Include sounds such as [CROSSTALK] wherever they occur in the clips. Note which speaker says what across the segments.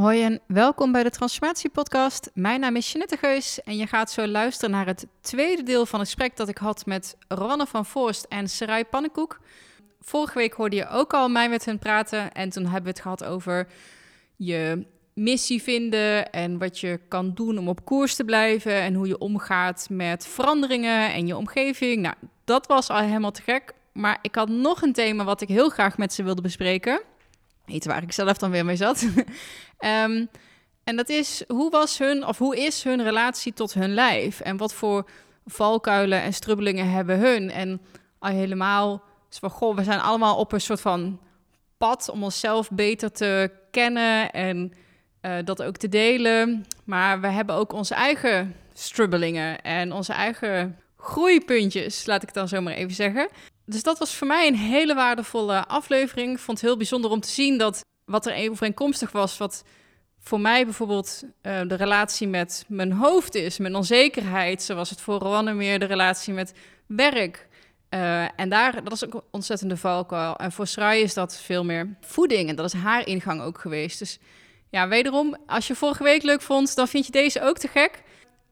Speaker 1: Hoi en welkom bij de Transformatie Podcast. Mijn naam is Jeanette Geus en je gaat zo luisteren naar het tweede deel van het gesprek dat ik had met Ronne van Voorst en Sarai Pannenkoek. Vorige week hoorde je ook al mij met hen praten en toen hebben we het gehad over je missie vinden en wat je kan doen om op koers te blijven en hoe je omgaat met veranderingen en je omgeving. Nou, dat was al helemaal te gek. Maar ik had nog een thema wat ik heel graag met ze wilde bespreken. Weet waar ik zelf dan weer mee zat. [LAUGHS] Ehm, en dat is, hoe was hun, of hoe is hun relatie tot hun lijf? En wat voor valkuilen en strubbelingen hebben hun? En al helemaal, goh, we zijn allemaal op een soort van pad om onszelf beter te kennen en uh, dat ook te delen. Maar we hebben ook onze eigen strubbelingen en onze eigen groeipuntjes, laat ik dan zo maar even zeggen. Dus dat was voor mij een hele waardevolle aflevering. Ik vond het heel bijzonder om te zien dat wat er overeenkomstig was, wat voor mij bijvoorbeeld uh, de relatie met mijn hoofd is, mijn onzekerheid, zoals het voor Rowanne meer de relatie met werk. Uh, en daar, dat is ook een ontzettende valkuil. En voor Srai is dat veel meer voeding. En dat is haar ingang ook geweest. Dus ja, wederom, als je vorige week leuk vond, dan vind je deze ook te gek.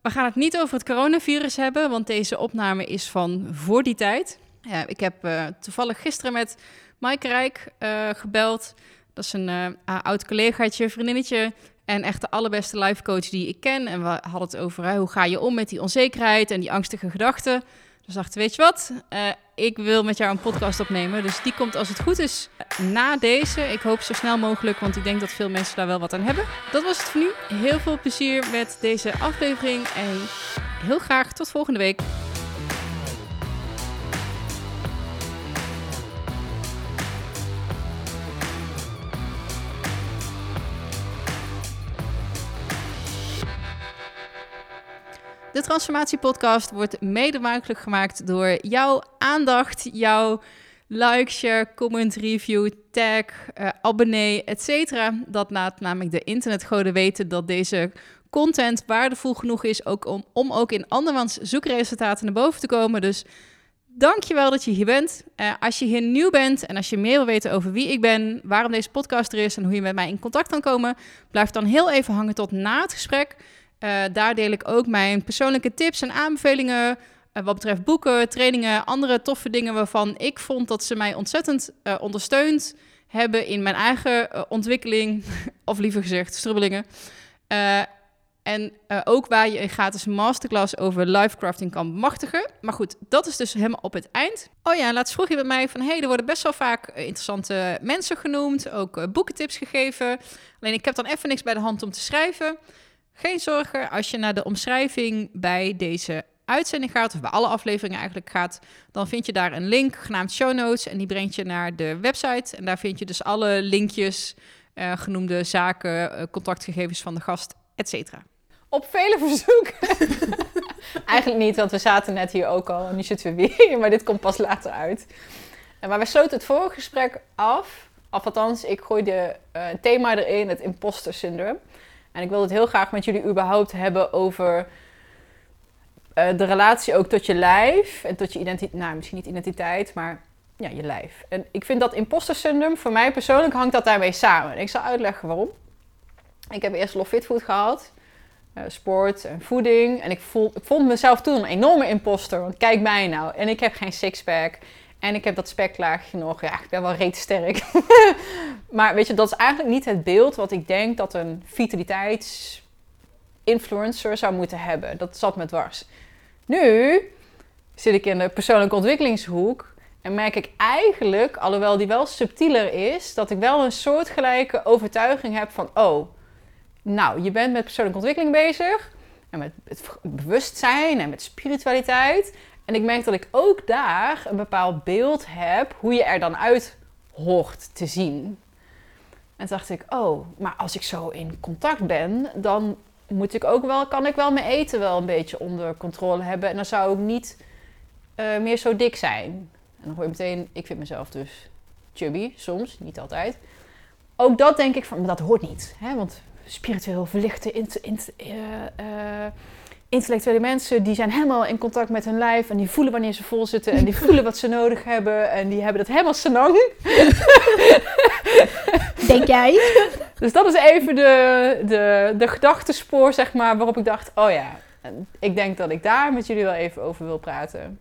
Speaker 1: We gaan het niet over het coronavirus hebben, want deze opname is van voor die tijd. Ja, ik heb uh, toevallig gisteren met Maaike Rijk uh, gebeld. Dat is een uh, oud collegaatje, vriendinnetje. En echt de allerbeste life coach die ik ken. En we hadden het over hoe ga je om met die onzekerheid en die angstige gedachten. Dus dacht, weet je wat, ik wil met jou een podcast opnemen. Dus die komt als het goed is na deze. Ik hoop zo snel mogelijk, want ik denk dat veel mensen daar wel wat aan hebben. Dat was het voor nu. Heel veel plezier met deze aflevering en heel graag tot volgende week. De Transformatie-podcast wordt mede mogelijk gemaakt door jouw aandacht, jouw like, share, comment, review, tag, uh, abonnee, etc. Dat laat namelijk de internetgoden weten dat deze content waardevol genoeg is ook om, om ook in andermans zoekresultaten naar boven te komen. Dus dankjewel dat je hier bent. Uh, als je hier nieuw bent en als je meer wil weten over wie ik ben, waarom deze podcast er is en hoe je met mij in contact kan komen, blijf dan heel even hangen tot na het gesprek. Uh, daar deel ik ook mijn persoonlijke tips en aanbevelingen. Uh, wat betreft boeken, trainingen, andere toffe dingen waarvan ik vond dat ze mij ontzettend uh, ondersteund hebben in mijn eigen ontwikkeling, [LAUGHS] of liever gezegd, strubbelingen. en ook waar je een gratis masterclass over lifecrafting kan bemachtigen. Maar goed, dat is dus helemaal op het eind. Oh ja, laatst vroeg je bij mij van... hey, er worden best wel vaak interessante mensen genoemd. Ook boekentips gegeven. Alleen ik heb dan even niks bij de hand om te schrijven... Geen zorgen, als je naar de omschrijving bij deze uitzending gaat, of bij alle afleveringen eigenlijk gaat, dan vind je daar een link genaamd show notes en die brengt je naar de website. En daar vind je dus alle linkjes, uh, genoemde zaken, uh, contactgegevens van de gast, etc.
Speaker 2: Op vele verzoeken. [LAUGHS] eigenlijk niet, want we zaten net hier ook al en nu zitten we weer, maar dit komt pas later uit. Maar we sloten het vorige gesprek af, of althans, ik gooide uh, thema erin, het imposter syndroom. En ik wil het heel graag met jullie überhaupt hebben over uh, de relatie ook tot je lijf. En tot je identiteit, nou misschien niet identiteit, maar ja, je lijf. En ik vind dat imposter syndroom, voor mij persoonlijk hangt dat daarmee samen. ik zal uitleggen waarom. Ik heb eerst Love Fit Food gehad. Uh, sport en voeding. En ik, voel, ik vond mezelf toen een enorme imposter. Want kijk mij nou. En ik heb geen sixpack. En ik heb dat speklaagje nog. Ja, ik ben wel reet sterk. [LAUGHS] maar weet je, dat is eigenlijk niet het beeld wat ik denk dat een vitaliteitsinfluencer zou moeten hebben. Dat zat me dwars. Nu zit ik in de persoonlijke ontwikkelingshoek. En merk ik eigenlijk, alhoewel die wel subtieler is, dat ik wel een soortgelijke overtuiging heb van: oh, nou, je bent met persoonlijke ontwikkeling bezig. En met het bewustzijn en met spiritualiteit. En ik merk dat ik ook daar een bepaald beeld heb hoe je er dan uit hoort te zien. En toen dacht ik, oh, maar als ik zo in contact ben, dan moet ik ook wel, kan ik wel mijn eten wel een beetje onder controle hebben. En dan zou ik niet uh, meer zo dik zijn. En dan hoor je meteen, ik vind mezelf dus chubby, soms, niet altijd. Ook dat denk ik van, maar dat hoort niet. Hè? Want spiritueel verlichte, int, int, uh, uh, intellectuele mensen die zijn helemaal in contact met hun lijf en die voelen wanneer ze vol zitten en die voelen wat ze nodig hebben en die hebben dat helemaal senang. [LAUGHS]
Speaker 1: Denk jij?
Speaker 2: Dus dat is even de, de, de gedachtespoor, zeg maar, waarop ik dacht, oh ja, ik denk dat ik daar met jullie wel even over wil praten.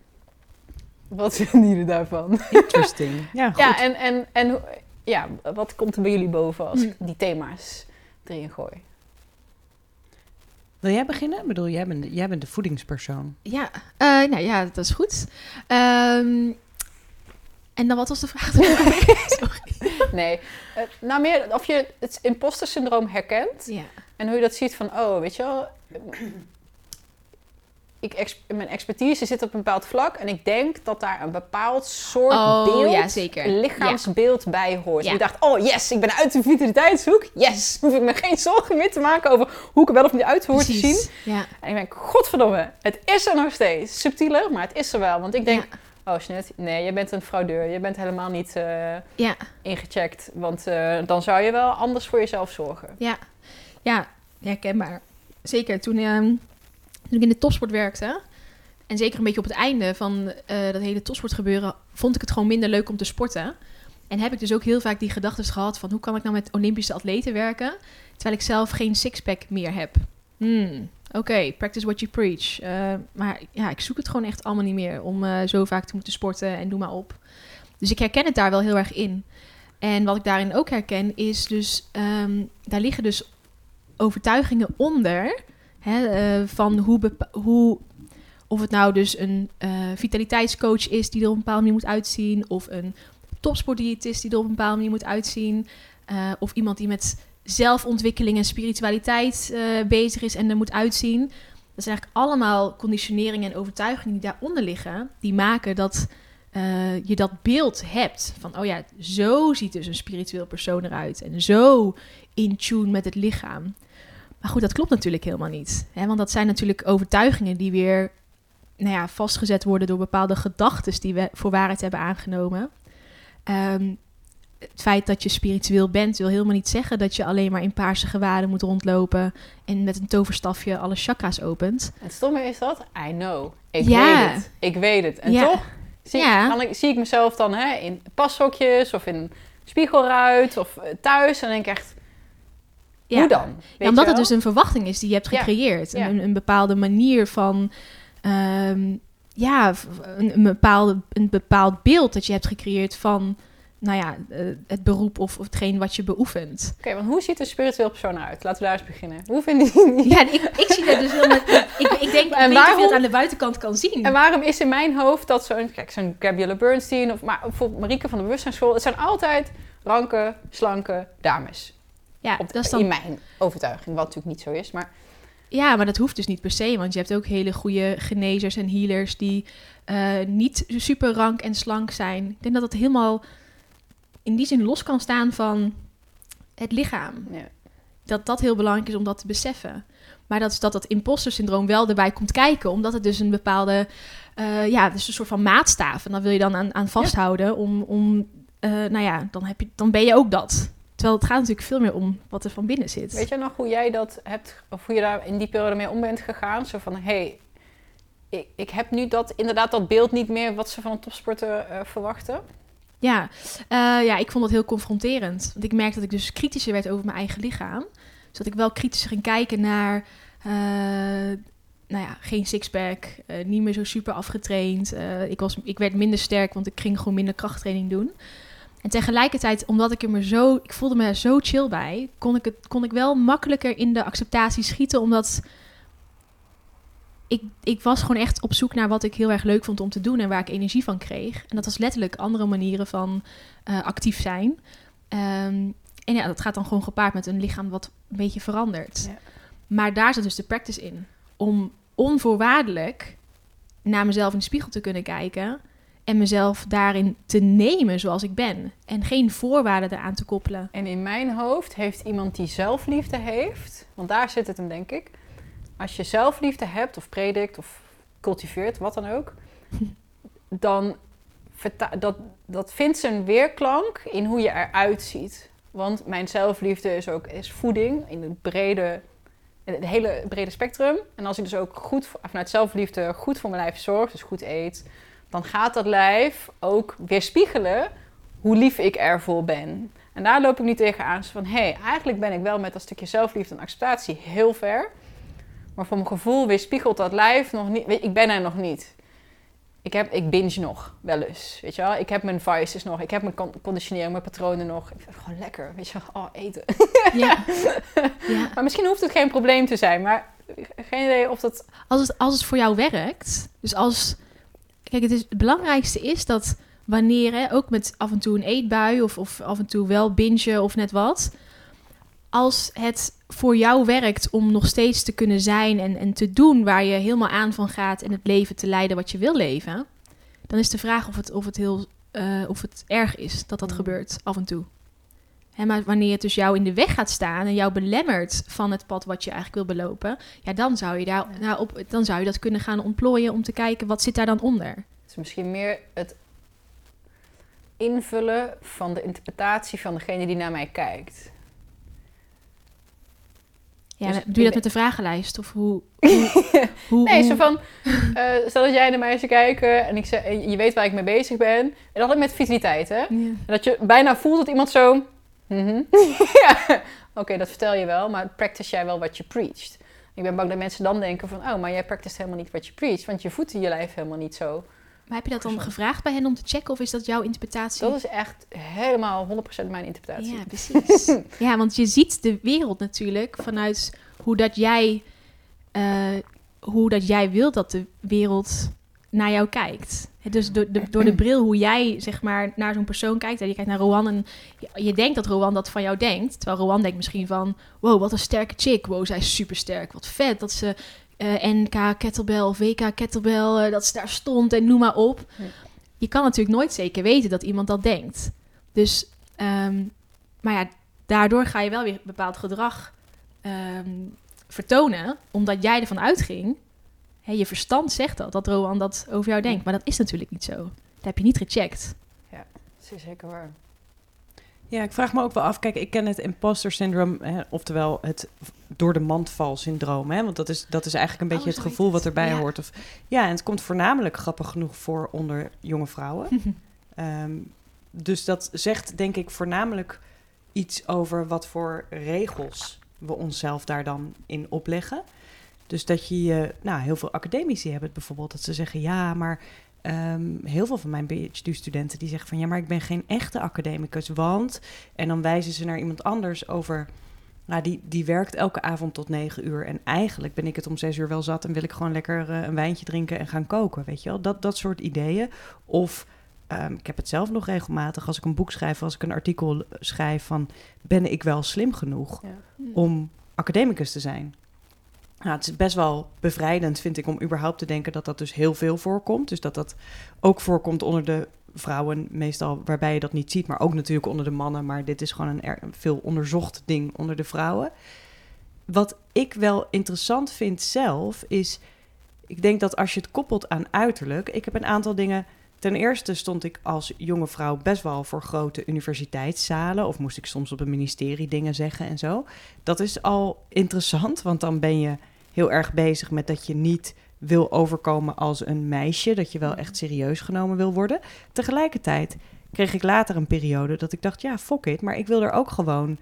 Speaker 2: Wat [LAUGHS] vinden jullie daarvan?
Speaker 3: Interesting. [LAUGHS] Ja, goed.
Speaker 2: Ja, en, en, en ja, wat komt er bij jullie boven als ik die thema's erin gooi?
Speaker 3: Wil jij beginnen? Ik bedoel, jij bent, jij bent de voedingspersoon.
Speaker 4: Ja, eh, nou ja, dat is goed. Ehm, en dan wat was de vraag? [LAUGHS] Sorry.
Speaker 2: Nee, nou meer of je het imposter syndroom herkent
Speaker 4: Ja.
Speaker 2: en hoe je dat ziet van, oh, weet je wel, ik ex- mijn expertise zit op een bepaald vlak en ik denk dat daar een bepaald soort
Speaker 4: Oh,
Speaker 2: beeld,
Speaker 4: ja, zeker.
Speaker 2: een lichaamsbeeld bij hoort.
Speaker 4: Ja.
Speaker 2: Je dacht, oh yes, ik ben uit de vitaliteitshoek. Yes, [LAUGHS] hoef ik me geen zorgen meer te maken over hoe ik er wel of niet uit hoor te zien. En ik denk, godverdomme, het is er nog steeds. Subtieler, maar het is er wel. Want ik denk, oh Snit, nee, je bent een fraudeur. Je bent helemaal niet eh,
Speaker 4: Ja.
Speaker 2: ingecheckt. Want eh, dan zou je wel anders voor jezelf zorgen.
Speaker 4: Ja, ja, herkenbaar. Zeker toen, ehm, toen ik in de topsport werkte. En zeker een beetje op het einde van eh, dat hele topsportgebeuren... vond ik het gewoon minder leuk om te sporten. En heb ik dus ook heel vaak die gedachten gehad van... hoe kan ik nou met Olympische atleten werken... terwijl ik zelf geen sixpack meer heb. Hmm, Oké, practice what you preach. Eh, maar ja, ik zoek het gewoon echt allemaal niet meer... om eh, zo vaak te moeten sporten en doe maar op. Dus ik herken het daar wel heel erg in. En wat ik daarin ook herken is dus... ehm, daar liggen dus overtuigingen onder. Hè, eh, van hoe, hoe. Of het nou dus een eh, vitaliteitscoach is die er op een bepaalde manier moet uitzien. Of een topsportdiëtist die er op een bepaalde manier moet uitzien. eh, of iemand die met zelfontwikkeling en spiritualiteit bezig is en er moet uitzien. Dat zijn eigenlijk allemaal conditioneringen en overtuigingen die daaronder liggen. Die maken dat je dat beeld hebt. Van, oh ja, zo ziet dus een spiritueel persoon eruit. En zo in tune met het lichaam. Maar goed, dat klopt natuurlijk helemaal niet. Hè? Want dat zijn natuurlijk overtuigingen die weer nou ja, vastgezet worden door bepaalde gedachten die we voor waarheid hebben aangenomen. Ehm, het feit dat je spiritueel bent wil helemaal niet zeggen dat je alleen maar in paarse gewaden moet rondlopen en met een toverstafje alle chakra's opent.
Speaker 2: En het stomme is dat, I know. Ik
Speaker 4: Ja.
Speaker 2: weet het. Ik weet het. En
Speaker 4: Ja.
Speaker 2: toch zie,
Speaker 4: Ja.
Speaker 2: kan ik, zie ik mezelf dan hè, in pashokjes of in spiegelruit of eh, thuis. En denk ik echt,
Speaker 4: Ja.
Speaker 2: hoe dan?
Speaker 4: Ja, omdat
Speaker 2: je
Speaker 4: het dus een verwachting is die je hebt gecreëerd.
Speaker 2: Ja.
Speaker 4: Een, een bepaalde manier van... ehm, ja, een, een, bepaalde, een bepaald beeld dat je hebt gecreëerd van... Nou ja, eh, het beroep of, of hetgeen wat je beoefent.
Speaker 2: Oké, want hoe ziet een spiritueel persoon eruit? Laten we daar eens beginnen. Hoe vinden jullie...
Speaker 4: Ja, ik, ik zie dat dus helemaal... Ik, ik denk, ik
Speaker 2: En
Speaker 4: niet of je
Speaker 2: waarom-
Speaker 4: het aan de buitenkant kan zien.
Speaker 2: En waarom is in mijn hoofd dat zo'n... Kijk, zo'n Gabrielle Bernstein of maar bijvoorbeeld Marieke van de Bewustzijnsschool. Het zijn altijd ranke, slanke dames.
Speaker 4: Ja,
Speaker 2: Op,
Speaker 4: dat is dan
Speaker 2: In mijn overtuiging, wat natuurlijk niet zo is. Maar
Speaker 4: Ja, maar dat hoeft dus niet per se. Want je hebt ook hele goede genezers en healers die eh, niet super rank en slank zijn. Ik denk dat dat helemaal in die zin los kan staan van het lichaam.
Speaker 2: ja.
Speaker 4: Dat dat heel belangrijk is om dat te beseffen. Maar dat, is dat dat imposter syndroom wel erbij komt kijken. Omdat het dus een bepaalde, eh, ja, dus een soort van maatstaaf. En dan wil je dan aan, aan vasthouden om, om eh, nou ja, dan, heb je, dan ben je ook dat. Terwijl het gaat natuurlijk veel meer om wat er van binnen zit.
Speaker 2: Weet je nog hoe jij dat hebt, of hoe je daar in die periode mee om bent gegaan? Zo van, hé, hey, ik, ik heb nu dat, inderdaad dat beeld niet meer wat ze van een topsporter eh, verwachten.
Speaker 4: Ja, eh, ja, ik vond dat heel confronterend. Want ik merkte dat ik dus kritischer werd over mijn eigen lichaam. Dus dat ik wel kritischer ging kijken naar... eh, nou ja, geen sixpack, niet meer zo super afgetraind. Ik, was, ik werd minder sterk, want ik ging gewoon minder krachttraining doen. En tegelijkertijd, omdat ik er me zo... Ik voelde me zo chill bij, kon ik, het, kon ik wel makkelijker in de acceptatie schieten. Omdat ik, ik was gewoon echt op zoek naar wat ik heel erg leuk vond om te doen en waar ik energie van kreeg. En dat was letterlijk andere manieren van eh, actief zijn. Ehm, en ja, dat gaat dan gewoon gepaard met een lichaam wat een beetje verandert.
Speaker 2: Ja.
Speaker 4: Maar daar zit dus de practice in. Om onvoorwaardelijk naar mezelf in de spiegel te kunnen kijken. En mezelf daarin te nemen zoals ik ben. En geen voorwaarden eraan te koppelen.
Speaker 2: En in mijn hoofd heeft iemand die zelfliefde heeft, want daar zit het hem denk ik. Als je zelfliefde hebt of predikt of cultiveert, wat dan ook, [LAUGHS] dan dat, dat vindt zijn weerklank in hoe je eruit ziet. Want mijn zelfliefde is ook is voeding in het brede Het hele brede spectrum. En als ik dus ook goed vanuit zelfliefde goed voor mijn lijf zorg, dus goed eet, dan gaat dat lijf ook weerspiegelen hoe lief ik ervoor ben. En daar loop ik nu tegenaan. Zo van, hé, hey, eigenlijk ben ik wel met dat stukje zelfliefde en acceptatie heel ver. Maar voor mijn gevoel weerspiegelt dat lijf nog niet. Ik ben er nog niet. Ik, heb, ik binge nog wel eens, weet je wel. Ik heb mijn vices nog. Ik heb mijn con- conditionering, mijn patronen nog. Ik vind het gewoon lekker, weet je wel. Oh, eten.
Speaker 4: Ja. ja. [LAUGHS]
Speaker 2: Maar misschien hoeft het geen probleem te zijn. Maar geen idee of dat...
Speaker 4: Als, het, als het voor jou werkt, dus als... Kijk, het, is, het belangrijkste is dat wanneer, hè, ook met af en toe een eetbui... Of, of af en toe wel bingen of net wat... Als het voor jou werkt om nog steeds te kunnen zijn en, en te doen waar je helemaal aan van gaat... en het leven te leiden wat je wil leven... dan is de vraag of het, of het, heel, eh, of het erg is dat dat
Speaker 2: Mm.
Speaker 4: gebeurt af en toe. Maar wanneer het dus jou in de weg gaat staan en jou belemmert van het pad wat je eigenlijk wil belopen, ja, dan zou je daar nou, op, dan zou je dat kunnen gaan ontplooien om te kijken wat zit daar dan onder.
Speaker 2: Het is misschien meer het invullen van de interpretatie van degene die naar mij kijkt.
Speaker 4: Ja,
Speaker 2: Dus
Speaker 4: doe je dat met de vragenlijst of hoe? [LAUGHS] hoe, hoe
Speaker 2: Nee,
Speaker 4: hoe-
Speaker 2: zo van, eh, stel dat jij naar mij zou kijken en ik zeg, en je weet waar ik mee bezig ben. En dat met vitaliteit, hè?
Speaker 4: Ja.
Speaker 2: Dat je bijna voelt dat iemand zo... mhm. [LAUGHS] ja, oké, dat vertel je wel, maar practice jij wel wat je preacht? Ik ben bang dat mensen dan denken van... Oh, maar jij practice helemaal niet wat je preacht, want je voedt je lijf helemaal niet zo.
Speaker 4: Maar heb je dat dan gevraagd bij hen om te checken of is dat jouw interpretatie?
Speaker 2: Dat is echt helemaal 100% mijn interpretatie.
Speaker 4: Ja, [LAUGHS] precies. ja, want je ziet de wereld natuurlijk vanuit hoe dat jij, eh, hoe dat jij wilt dat de wereld naar jou kijkt. Dus door de, door de bril hoe jij zeg maar naar zo'n persoon kijkt. En je kijkt naar Rowan en je, je denkt dat Rowan dat van jou denkt. Terwijl Rowan denkt misschien van, wow, wat een sterke chick. Wow, zij is super sterk. Wat vet dat ze eh, NK kettlebell of WK kettlebell, eh, dat ze daar stond en noem maar op.
Speaker 2: Ja.
Speaker 4: Je kan natuurlijk nooit zeker weten dat iemand dat denkt. Dus, ehm, maar ja, daardoor ga je wel weer bepaald gedrag ehm, vertonen, omdat jij ervan uitging. Hè, je verstand zegt dat, dat Rowan dat over jou denkt. Maar dat is natuurlijk niet zo. Dat heb je niet gecheckt.
Speaker 2: Dat is zeker waar.
Speaker 3: Ja, ik vraag me ook wel af. Kijk, ik ken het imposter syndroom, hè, oftewel het door de mand val syndroom. Hè, want dat is, dat is eigenlijk een beetje
Speaker 4: Oh,
Speaker 3: het
Speaker 4: zo
Speaker 3: gevoel wat
Speaker 4: het.
Speaker 3: erbij
Speaker 4: Ja.
Speaker 3: hoort. Of, ja, en het komt voornamelijk grappig genoeg voor onder jonge vrouwen. [LAUGHS] Ehm, dus dat zegt denk ik voornamelijk iets over wat voor regels we onszelf daar dan in opleggen. Dus dat je, je- nou, heel veel academici hebben het bijvoorbeeld, dat ze zeggen, ja, maar ehm, heel veel van mijn PhD-studenten die zeggen van, ja, maar ik ben geen echte academicus, want, en dan wijzen ze naar iemand anders over, nou, die, die werkt elke avond tot negen uur en eigenlijk ben ik het om zes uur wel zat en wil ik gewoon lekker eh, een wijntje drinken en gaan koken, weet je wel, dat, dat soort ideeën. Of Ehm, ik heb het zelf nog regelmatig als ik een boek schrijf, als ik een artikel schrijf van ben ik wel slim genoeg
Speaker 2: Ja.
Speaker 3: om academicus te zijn? Nou, het is best wel bevrijdend, vind ik, om überhaupt te denken dat dat dus heel veel voorkomt. Dus dat dat ook voorkomt onder de vrouwen, meestal waarbij je dat niet ziet, maar ook natuurlijk onder de mannen. Maar dit is gewoon een, veel onderzocht ding onder de vrouwen. Wat ik wel interessant vind zelf, is ik denk dat als je het koppelt aan uiterlijk, ik heb een aantal dingen. Ten eerste stond ik als jonge vrouw best wel voor grote universiteitszalen. Of moest ik soms op een ministerie dingen zeggen en zo. Dat is al interessant, want dan ben je heel erg bezig met dat je niet wil overkomen als een meisje. Dat je wel echt serieus genomen wil worden. Tegelijkertijd kreeg ik later een periode dat ik dacht, ja, fuck it. Maar ik wil er ook gewoon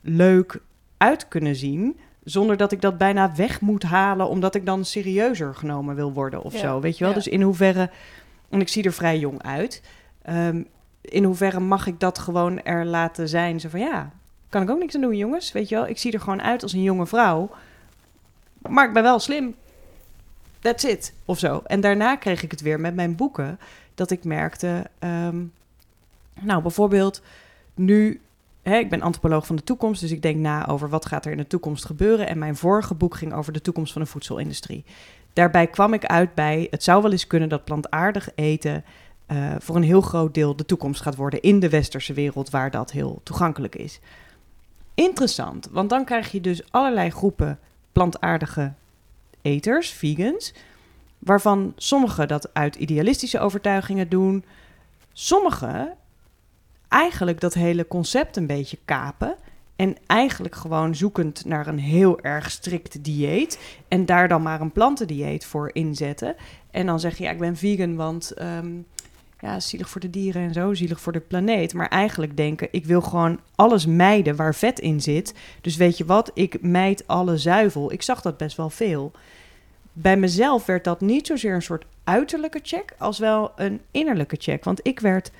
Speaker 3: leuk uit kunnen zien. Zonder dat ik dat bijna weg moet halen, omdat ik dan serieuzer genomen wil worden of
Speaker 2: Ja,
Speaker 3: zo. Weet je wel?
Speaker 2: ja.
Speaker 3: Dus in hoeverre. En ik zie er vrij jong uit. Ehm, in hoeverre mag ik dat gewoon er laten zijn? Zo van ja, kan ik ook niks aan doen, jongens. Weet je wel, ik zie er gewoon uit als een jonge vrouw. Maar ik ben wel slim. That's it. Of zo. En daarna kreeg ik het weer met mijn boeken. Dat ik merkte. ehm, nou, bijvoorbeeld nu. Hè, ik ben antropoloog van de toekomst, dus ik denk na over wat gaat er in de toekomst gebeuren. En mijn vorige boek ging over de toekomst van de voedselindustrie. Daarbij kwam ik uit bij, het zou wel eens kunnen dat plantaardig eten eh, voor een heel groot deel de toekomst gaat worden in de westerse wereld, waar dat heel toegankelijk is. Interessant, want dan krijg je dus allerlei groepen plantaardige eters, vegans, waarvan sommigen dat uit idealistische overtuigingen doen, sommigen eigenlijk dat hele concept een beetje kapen En eigenlijk gewoon zoekend naar een heel erg strikt dieet. En daar dan maar een plantendieet voor inzetten. En dan zeg je, ja, ik ben vegan, want ehm, ja, zielig voor de dieren en zo, zielig voor de planeet. Maar eigenlijk denken, ik wil gewoon alles mijden waar vet in zit. Dus weet je wat, ik mijd alle zuivel. Ik zag dat best wel veel. Bij mezelf werd dat niet zozeer een soort uiterlijke check, als wel een innerlijke check. Want ik werd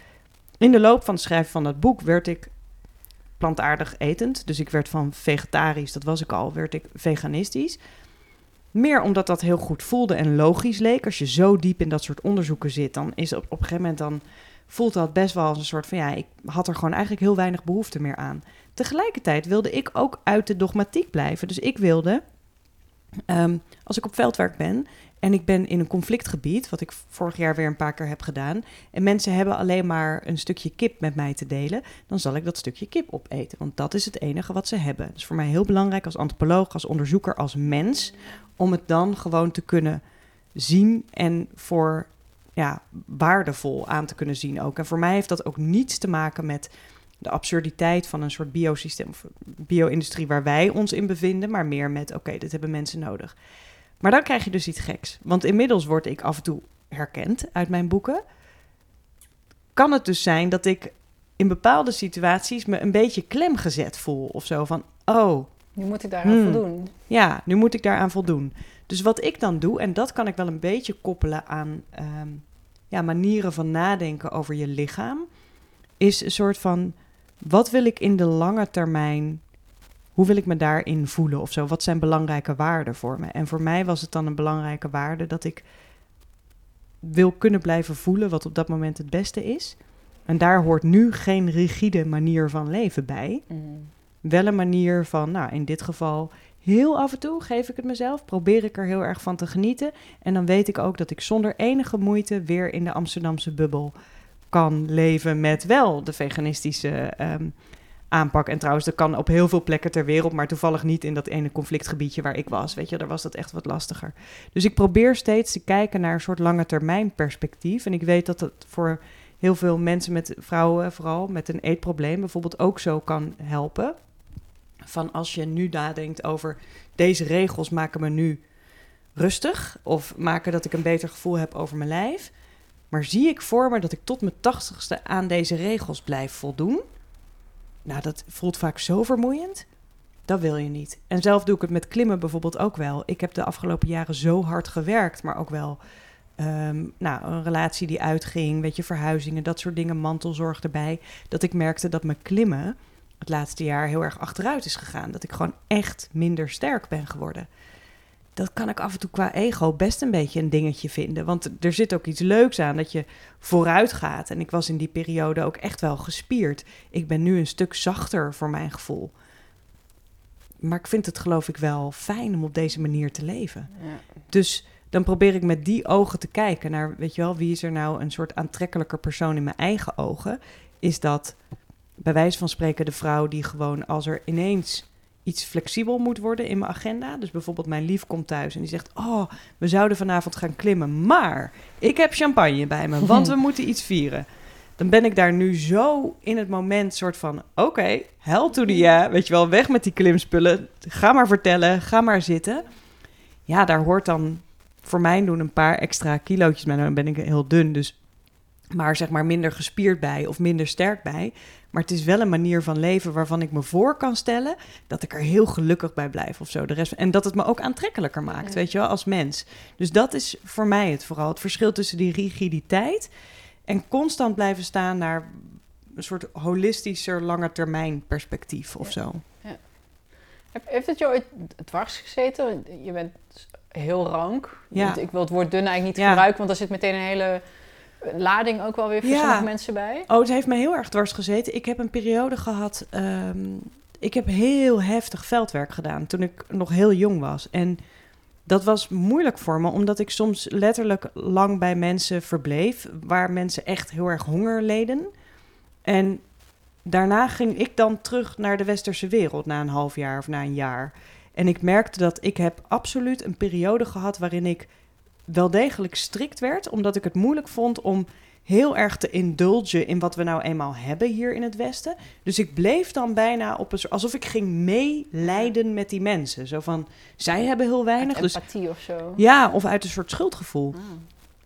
Speaker 3: in de loop van het schrijven van dat boek, werd ik plantaardig etend. Dus ik werd van vegetarisch, dat was ik al, werd ik veganistisch. Meer omdat dat heel goed voelde en logisch leek. Als je zo diep in dat soort onderzoeken zit, dan is op, op een gegeven moment dan voelt dat best wel als een soort van ja, ik had er gewoon eigenlijk heel weinig behoefte meer aan. Tegelijkertijd wilde ik ook uit de dogmatiek blijven. Dus ik wilde, ehm, als ik op veldwerk ben en ik ben in een conflictgebied, wat ik vorig jaar weer een paar keer heb gedaan, en mensen hebben alleen maar een stukje kip met mij te delen, dan zal ik dat stukje kip opeten. Want dat is het enige wat ze hebben. Is voor mij heel belangrijk als antropoloog, als onderzoeker, als mens, om het dan gewoon te kunnen zien en voor ja, waardevol aan te kunnen zien ook. En voor mij heeft dat ook niets te maken met de absurditeit van een soort biosysteem of bio-industrie waar wij ons in bevinden, maar meer met oké, dit hebben mensen nodig. Maar dan krijg je dus iets geks. Want inmiddels word ik af en toe herkend uit mijn boeken. Kan het dus zijn dat ik in bepaalde situaties me een beetje klem gezet voel of zo van oh,
Speaker 2: Nu moet ik daaraan
Speaker 3: Hmm.
Speaker 2: voldoen.
Speaker 3: ja, nu moet ik daaraan voldoen. Dus wat ik dan doe, en dat kan ik wel een beetje koppelen aan ehm, ja, manieren van nadenken over je lichaam, is een soort van: wat wil ik in de lange termijn, hoe wil ik me daarin voelen of zo? Wat zijn belangrijke waarden voor me? En voor mij was het dan een belangrijke waarde dat ik wil kunnen blijven voelen wat op dat moment het beste is. En daar hoort nu geen rigide manier van leven bij
Speaker 2: Mm.
Speaker 3: wel een manier van, nou in dit geval heel af en toe geef ik het mezelf, probeer ik er heel erg van te genieten. En dan weet ik ook dat ik zonder enige moeite weer in de Amsterdamse bubbel kan leven met wel de veganistische ehm, aanpak. En trouwens, dat kan op heel veel plekken ter wereld, maar toevallig niet in dat ene conflictgebiedje waar ik was. Weet je, daar was dat echt wat lastiger. Dus ik probeer steeds te kijken naar een soort lange termijn perspectief. En ik weet dat het voor heel veel mensen met vrouwen, vooral met een eetprobleem, bijvoorbeeld ook zo kan helpen. Van als je nu nadenkt over deze regels maken me nu rustig of maken dat ik een beter gevoel heb over mijn lijf. Maar zie ik voor me dat ik tot mijn tachtigste aan deze regels blijf voldoen? Nou, dat voelt vaak zo vermoeiend. Dat wil je niet. En zelf doe ik het met klimmen bijvoorbeeld ook wel. Ik heb de afgelopen jaren zo hard gewerkt, maar ook wel ehm, nou, een relatie die uitging, weet je, verhuizingen, dat soort dingen, mantelzorg erbij. Dat ik merkte dat mijn klimmen het laatste jaar heel erg achteruit is gegaan. Dat ik gewoon echt minder sterk ben geworden. Dat kan ik af en toe qua ego best een beetje een dingetje vinden. Want er zit ook iets leuks aan dat je vooruit gaat. En ik was in die periode ook echt wel gespierd. Ik ben nu een stuk zachter voor mijn gevoel. Maar ik vind het geloof ik wel fijn om op deze manier te leven.
Speaker 2: Ja.
Speaker 3: Dus dan probeer ik met die ogen te kijken naar, weet je wel, wie is er nou een soort aantrekkelijker persoon in mijn eigen ogen? Is dat bij wijze van spreken de vrouw die gewoon als er ineens iets flexibel moet worden in mijn agenda. Dus bijvoorbeeld mijn lief komt thuis en die zegt: "Oh, we zouden vanavond gaan klimmen, maar ik heb champagne bij me, want we [LAUGHS] moeten iets vieren." Dan ben ik daar nu zo in het moment soort van: "Oké, hell to the yeah, weet je wel, weg met die klimspullen. Ga maar vertellen, ga maar zitten." Ja, daar hoort dan voor mijn doen een paar extra kilootjes bij. Dan ben ik heel dun, dus maar zeg maar minder gespierd bij of minder sterk bij. Maar het is wel een manier van leven waarvan ik me voor kan stellen dat ik er heel gelukkig bij blijf of zo. De rest, en dat het me ook aantrekkelijker maakt,
Speaker 2: Ja.
Speaker 3: weet je wel, als mens. Dus dat is voor mij het vooral. Het verschil tussen die rigiditeit en constant blijven staan naar een soort holistischer, langetermijn perspectief of
Speaker 2: Ja.
Speaker 3: zo.
Speaker 2: Heb- Heeft het je ooit dwars gezeten? Je bent heel rank.
Speaker 3: Ja.
Speaker 2: Ik wil het woord dun eigenlijk niet
Speaker 3: Ja.
Speaker 2: gebruiken, want daar zit meteen een hele lading ook wel weer voor
Speaker 3: Ja.
Speaker 2: sommige mensen bij.
Speaker 3: Oh, het heeft me heel erg dwars gezeten. Ik heb een periode gehad. ehm, ik heb heel heftig veldwerk gedaan toen ik nog heel jong was. En dat was moeilijk voor me, omdat ik soms letterlijk lang bij mensen verbleef. waar mensen echt heel erg honger leden. En daarna ging ik dan terug naar de westerse wereld na een half jaar of na een jaar. En ik merkte dat ik heb absoluut een periode gehad waarin ik wel degelijk strikt werd, omdat ik het moeilijk vond om heel erg te indulgen in wat we nou eenmaal hebben hier in het Westen. Dus ik bleef dan bijna op een soort, alsof ik ging meelijden met die mensen. Zo van, zij hebben heel weinig. Dus
Speaker 2: Empathie of zo.
Speaker 3: ja, of uit een soort schuldgevoel.
Speaker 2: Ah.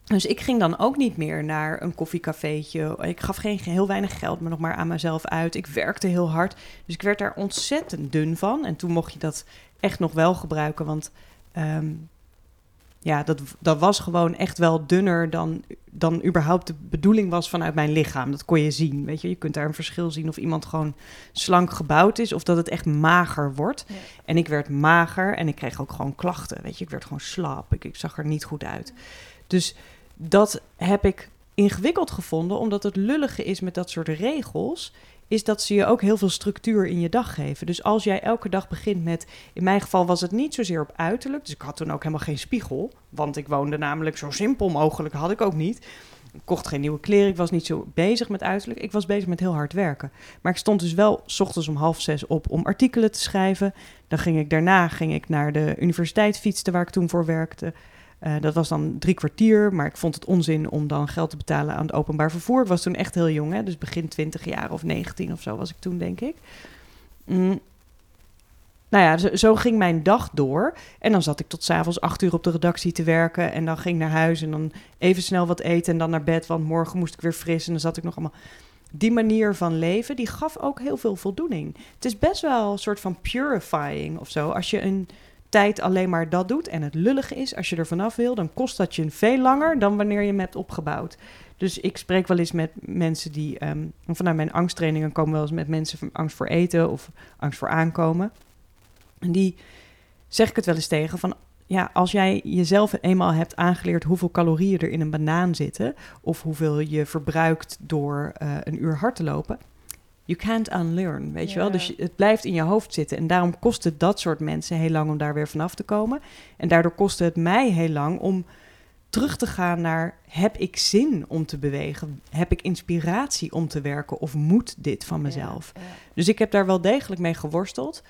Speaker 3: Dus ik ging dan ook niet meer naar een koffiecafeetje. Ik gaf geen, heel weinig geld, maar nog maar aan mezelf uit. Ik werkte heel hard. Dus ik werd daar ontzettend dun van. En toen mocht je dat echt nog wel gebruiken. Want ehm, ja, dat, dat was gewoon echt wel dunner dan, dan überhaupt de bedoeling was vanuit mijn lichaam. Dat kon je zien. Weet je, je kunt daar een verschil zien of iemand gewoon slank gebouwd is of dat het echt mager wordt.
Speaker 2: Ja.
Speaker 3: En ik werd mager en ik kreeg ook gewoon klachten. Weet je, ik werd gewoon slap. Ik, ik zag er niet goed uit. Dus dat heb ik ingewikkeld gevonden, omdat het lullige is met dat soort regels, is dat ze je ook heel veel structuur in je dag geven. Dus als jij elke dag begint met, in mijn geval was het niet zozeer op uiterlijk, dus ik had toen ook helemaal geen spiegel, want ik woonde namelijk zo simpel mogelijk, had ik ook niet. Ik kocht geen nieuwe kleren, ik was niet zo bezig met uiterlijk, ik was bezig met heel hard werken. Maar ik stond dus wel s ochtends om half zes op om artikelen te schrijven. Dan ging ik daarna ging ik naar de universiteit fietsen waar ik toen voor werkte. Eh, dat was dan drie kwartier, maar ik vond het onzin om dan geld te betalen aan het openbaar vervoer. Ik was toen echt heel jong, hè? dus begin 20 jaar of 19 of zo was ik toen, denk ik. Mm. Nou ja, zo, ging mijn dag door. En dan zat ik tot s'avonds acht uur op de redactie te werken. En dan ging ik naar huis en dan even snel wat eten en dan naar bed. Want morgen moest ik weer fris en dan zat ik nog allemaal... Die manier van leven, die gaf ook heel veel voldoening. Het is best wel een soort van purifying of zo. Als je een tijd alleen maar dat doet. En het lullige is, als je er vanaf wil, dan kost dat je veel langer dan wanneer je hem hebt opgebouwd. Dus ik spreek wel eens met mensen die, ehm, vanuit mijn angsttrainingen komen wel eens met mensen van angst voor eten of angst voor aankomen. En die zeg ik het wel eens tegen van, ja, als jij jezelf eenmaal hebt aangeleerd hoeveel calorieën er in een banaan zitten, of hoeveel je verbruikt door eh, een uur hard te lopen, you can't unlearn, weet je wel. Dus het blijft in je hoofd zitten. En daarom kost het dat soort mensen heel lang om daar weer vanaf te komen. En daardoor kostte het mij heel lang om terug te gaan naar... heb ik zin om te bewegen? Heb ik inspiratie om te werken? Of moet dit van mezelf?
Speaker 2: Ja, ja.
Speaker 3: Dus ik heb daar wel degelijk mee geworsteld.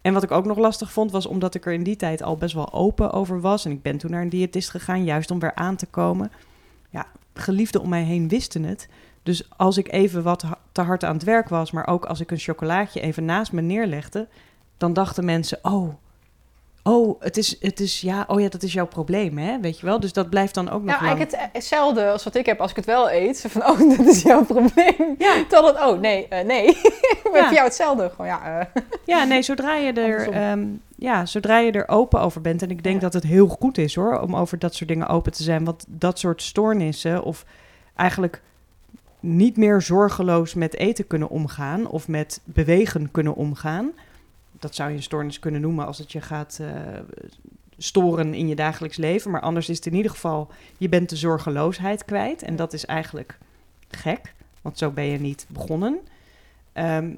Speaker 3: En wat ik ook nog lastig vond, was omdat ik er in die tijd al best wel open over was. En ik ben toen naar een diëtist gegaan, juist om weer aan te komen. Ja, geliefden om mij heen wisten het. Dus als ik even wat te hard aan het werk was, maar ook als ik een chocolaatje even naast me neerlegde, dan dachten mensen: Oh, oh, het is, het is, ja, oh ja, dat is jouw probleem, hè? Weet je wel? Dus dat blijft dan ook nog
Speaker 2: Ja,
Speaker 3: lang.
Speaker 2: eigenlijk het- hetzelfde als wat ik heb als ik het wel eet. Van, [LAUGHS] oh, dat is jouw probleem.
Speaker 3: Ja.
Speaker 2: Het, oh, nee, eh, nee. [LAUGHS] Maar
Speaker 3: Ja.
Speaker 2: jou hetzelfde. Gewoon, ja, eh,
Speaker 3: Ja, nee, zodra je er, ehm, ja, zodra je er open over bent. En ik denk
Speaker 2: Ja.
Speaker 3: dat het heel goed is hoor, om over dat soort dingen open te zijn. Want dat soort stoornissen, of eigenlijk niet meer zorgeloos met eten kunnen omgaan, of met bewegen kunnen omgaan. Dat zou je een stoornis kunnen noemen als het je gaat eh, storen in je dagelijks leven. Maar anders is het in ieder geval, je bent de zorgeloosheid kwijt. En dat is eigenlijk gek, want zo ben je niet begonnen. Ehm,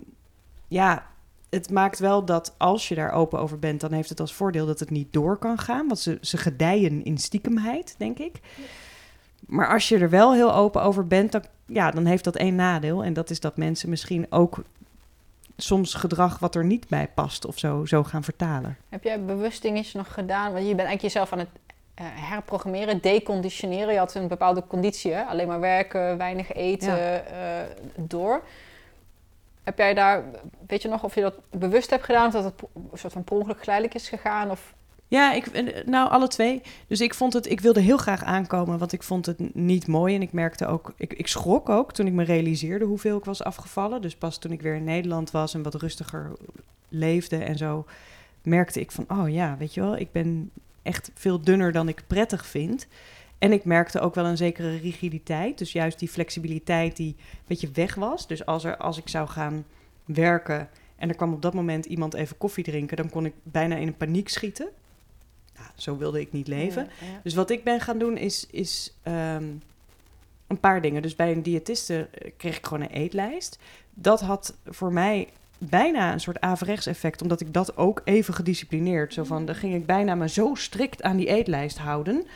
Speaker 3: ja, het maakt wel dat als je daar open over bent, dan heeft het als voordeel dat het niet door kan gaan. Want ze, ze gedijen in stiekemheid, denk ik. Maar als je er wel heel open over bent, dan, ja, dan heeft dat één nadeel. En dat is dat mensen misschien ook soms gedrag wat er niet bij past of zo, zo gaan vertalen.
Speaker 2: Heb jij bewust dingetjes nog gedaan? Want je bent eigenlijk jezelf aan het eh, herprogrammeren, deconditioneren. Je had een bepaalde conditie, hè? alleen maar werken, weinig eten, eh, door. Heb jij daar, weet je nog of je dat bewust hebt gedaan? Of dat het een soort van per ongeluk geleidelijk is gegaan? Of,
Speaker 3: Ja, ik, eh, nou alle twee. Dus ik vond het, ik wilde heel graag aankomen, want ik vond het niet mooi. En ik merkte ook, ik, ik schrok ook toen ik me realiseerde hoeveel ik was afgevallen. Dus pas toen ik weer in Nederland was en wat rustiger leefde en zo, merkte ik van, oh ja, weet je wel, ik ben echt veel dunner dan ik prettig vind. En ik merkte ook wel een zekere rigiditeit. Dus juist die flexibiliteit die een beetje weg was. Dus als, er, als ik zou gaan werken en er kwam op dat moment iemand even koffie drinken, dan kon ik bijna in een paniek schieten. Zo wilde ik niet leven.
Speaker 2: Ja, ja.
Speaker 3: Dus wat ik ben gaan doen is, is ehm, een paar dingen. Dus bij een diëtiste eh, kreeg ik gewoon een eetlijst. Dat had voor mij bijna een soort averechts effect, omdat ik dat ook even gedisciplineerd. Zo van, dan ging ik bijna me zo strikt aan die eetlijst houden,